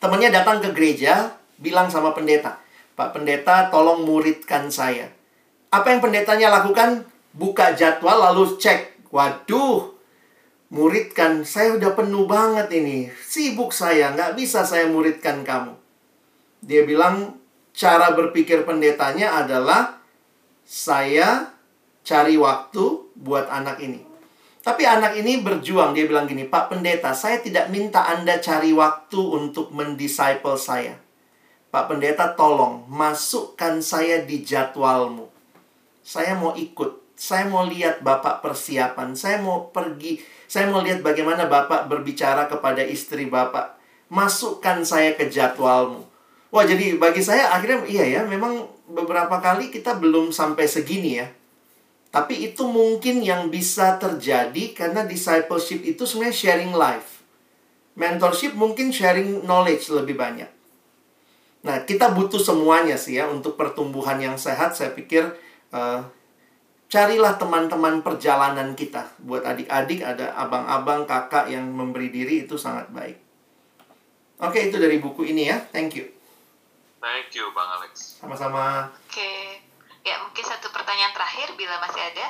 Temannya datang ke gereja, bilang sama pendeta, Pak Pendeta tolong muridkan saya. Apa yang pendetanya lakukan? Buka jadwal lalu cek. Waduh, muridkan. Saya udah penuh banget ini. Sibuk saya, nggak bisa saya muridkan kamu. Dia bilang, cara berpikir pendetanya adalah, saya cari waktu buat anak ini. Tapi anak ini berjuang, dia bilang gini, Pak Pendeta, saya tidak minta Anda cari waktu untuk mendisciple saya. Pak Pendeta, tolong masukkan saya di jadwalmu. Saya mau ikut, saya mau lihat Bapak persiapan, saya mau pergi, saya mau lihat bagaimana Bapak berbicara kepada istri Bapak. Masukkan saya ke jadwalmu. Wah, jadi bagi saya akhirnya iya ya, memang beberapa kali kita belum sampai segini ya tapi itu mungkin yang bisa terjadi karena discipleship itu sebenarnya sharing life. Mentorship mungkin sharing knowledge lebih banyak. Nah, kita butuh semuanya sih ya untuk pertumbuhan yang sehat. Saya pikir uh, carilah teman-teman perjalanan kita. Buat adik-adik ada abang-abang, kakak yang memberi diri itu sangat baik. Oke, itu dari buku ini ya. Thank you. Thank you, Bang Alex. Sama-sama. Oke. Okay. Ya, mungkin satu pertanyaan terakhir bila masih ada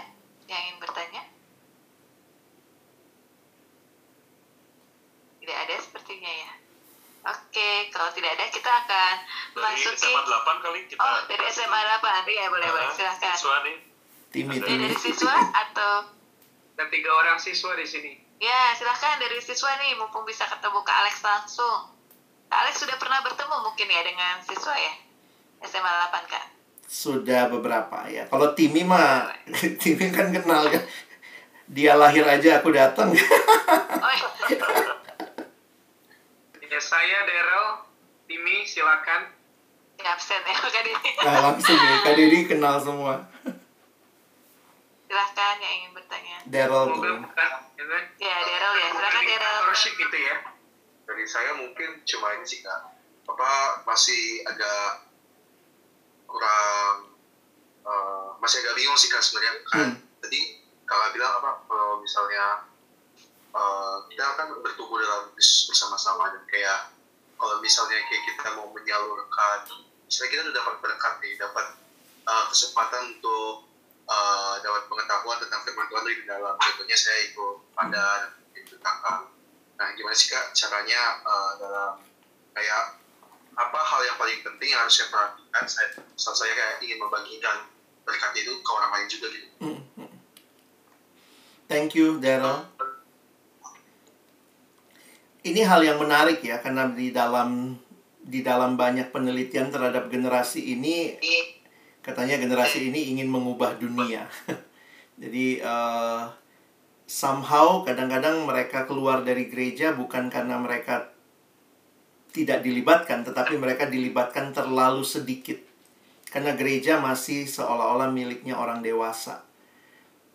yang ingin bertanya. Tidak ada sepertinya ya. Oke, kalau tidak ada kita akan dari masuki SMA 8 kali kita Oh, dari SMA 8. Iya, boleh, uh, boleh. Silahkan. Siswa nih. Timi, timi. Dari siswa atau dan tiga orang siswa di sini. Ya, silahkan dari siswa nih, mumpung bisa ketemu Kak Alex langsung. Kak Alex sudah pernah bertemu mungkin ya dengan siswa ya? SMA 8, Kak? sudah beberapa ya. Kalau Timi mah [LAUGHS] Timi kan kenal ya. Dia lahir aja aku datang. [LAUGHS] ya saya Daryl, Timi silakan. Ya, absen ya Kak Didi. [LAUGHS] Nah, langsung ya Kak Didi kenal semua. Silahkan yang ingin bertanya. Daryl tuh. Ya, Daryl ya. Silahkan Daryl. gitu ya. Dari saya mungkin cuma ini sih Kak. Apa masih agak kurang uh, masih agak bingung sih kan sebenarnya kan hmm. tadi kalau bilang apa kalau misalnya uh, kita kan bertumbuh dalam bisnis bersama-sama dan kayak kalau misalnya kayak kita mau menyalurkan misalnya kita udah dapat berkat nih dapat uh, kesempatan untuk uh, dapat pengetahuan tentang firman Tuhan dari dalam contohnya saya ikut pada itu kakak nah gimana sih kak caranya uh, dalam kayak apa hal yang paling penting yang harus saya perhatikan saya saat saya kayak ingin membagikan berkat itu ke orang lain juga gitu. Hmm, hmm. Thank you, Daryl. Ini hal yang menarik ya karena di dalam di dalam banyak penelitian terhadap generasi ini katanya generasi ini ingin mengubah dunia. [LAUGHS] Jadi uh, somehow kadang-kadang mereka keluar dari gereja bukan karena mereka tidak dilibatkan, tetapi mereka dilibatkan terlalu sedikit. Karena gereja masih seolah-olah miliknya orang dewasa.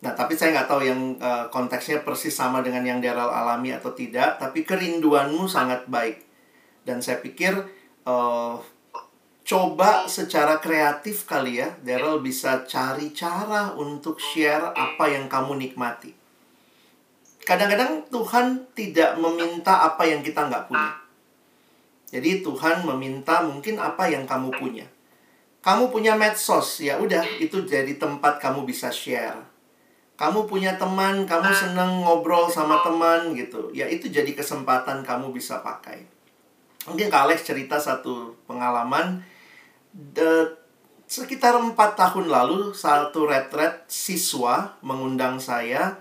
Nah, tapi saya nggak tahu yang uh, konteksnya persis sama dengan yang Daryl alami atau tidak, tapi kerinduanmu sangat baik. Dan saya pikir uh, coba secara kreatif kali ya, Daryl bisa cari cara untuk share apa yang kamu nikmati. Kadang-kadang Tuhan tidak meminta apa yang kita nggak punya. Jadi Tuhan meminta mungkin apa yang kamu punya. Kamu punya medsos, ya udah itu jadi tempat kamu bisa share. Kamu punya teman, kamu seneng ngobrol sama teman gitu. Ya itu jadi kesempatan kamu bisa pakai. Mungkin Kak Alex cerita satu pengalaman de, sekitar empat tahun lalu satu retret siswa mengundang saya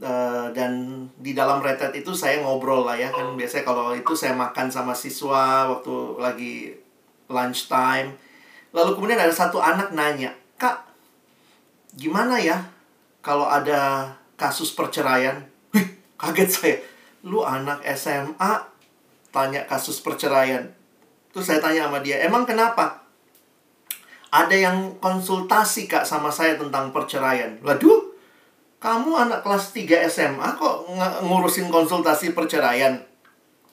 uh, dan di dalam retret itu saya ngobrol lah ya kan biasanya kalau itu saya makan sama siswa waktu lagi lunch time lalu kemudian ada satu anak nanya kak gimana ya kalau ada kasus perceraian Wih, kaget saya lu anak SMA tanya kasus perceraian. Terus saya tanya sama dia, emang kenapa? Ada yang konsultasi kak sama saya tentang perceraian. Waduh, kamu anak kelas 3 SMA kok ng ngurusin konsultasi perceraian?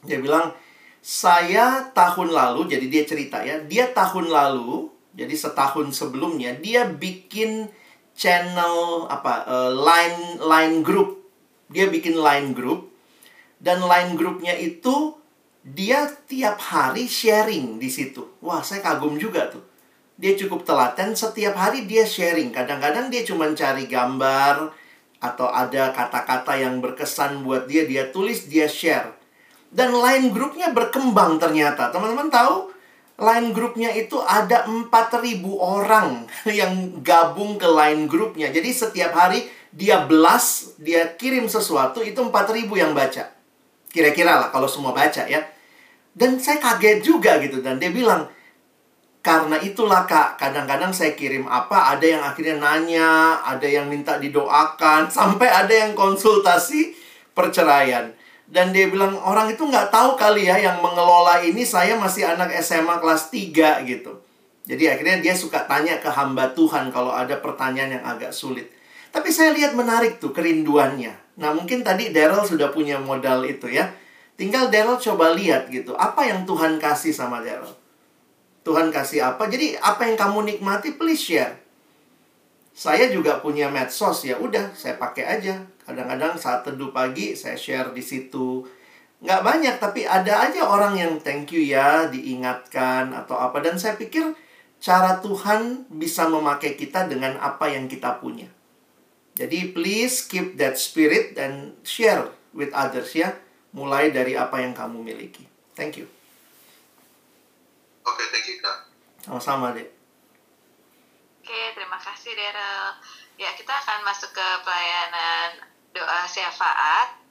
Dia bilang, saya tahun lalu, jadi dia cerita ya, dia tahun lalu, jadi setahun sebelumnya, dia bikin channel apa uh, line line group dia bikin line group dan line grupnya itu dia tiap hari sharing di situ. Wah, saya kagum juga tuh. Dia cukup telaten, setiap hari dia sharing. Kadang-kadang dia cuma cari gambar atau ada kata-kata yang berkesan buat dia, dia tulis, dia share. Dan line grupnya berkembang ternyata. Teman-teman tahu, line grupnya itu ada 4000 orang [LAUGHS] yang gabung ke line grupnya. Jadi setiap hari dia belas, dia kirim sesuatu, itu 4000 yang baca. Kira-kira lah kalau semua baca ya. Dan saya kaget juga gitu. Dan dia bilang, karena itulah kak, kadang-kadang saya kirim apa, ada yang akhirnya nanya, ada yang minta didoakan, [LAUGHS] sampai ada yang konsultasi perceraian. Dan dia bilang, orang itu nggak tahu kali ya yang mengelola ini saya masih anak SMA kelas 3 gitu. Jadi akhirnya dia suka tanya ke hamba Tuhan kalau ada pertanyaan yang agak sulit. Tapi saya lihat menarik tuh kerinduannya. Nah mungkin tadi Daryl sudah punya modal itu ya Tinggal Daryl coba lihat gitu, apa yang Tuhan kasih sama Daryl. Tuhan kasih apa? Jadi apa yang kamu nikmati, please share. Saya juga punya medsos ya, udah saya pakai aja. Kadang-kadang saat teduh pagi saya share di situ. Nggak banyak, tapi ada aja orang yang thank you ya, diingatkan atau apa. Dan saya pikir cara Tuhan bisa memakai kita dengan apa yang kita punya. Jadi please keep that spirit dan share with others ya mulai dari apa yang kamu miliki. Thank you. Oke, okay, thank you, Kak. Sama-sama, Dek. Oke, okay, terima kasih, Daryl. Ya, kita akan masuk ke pelayanan doa syafaat.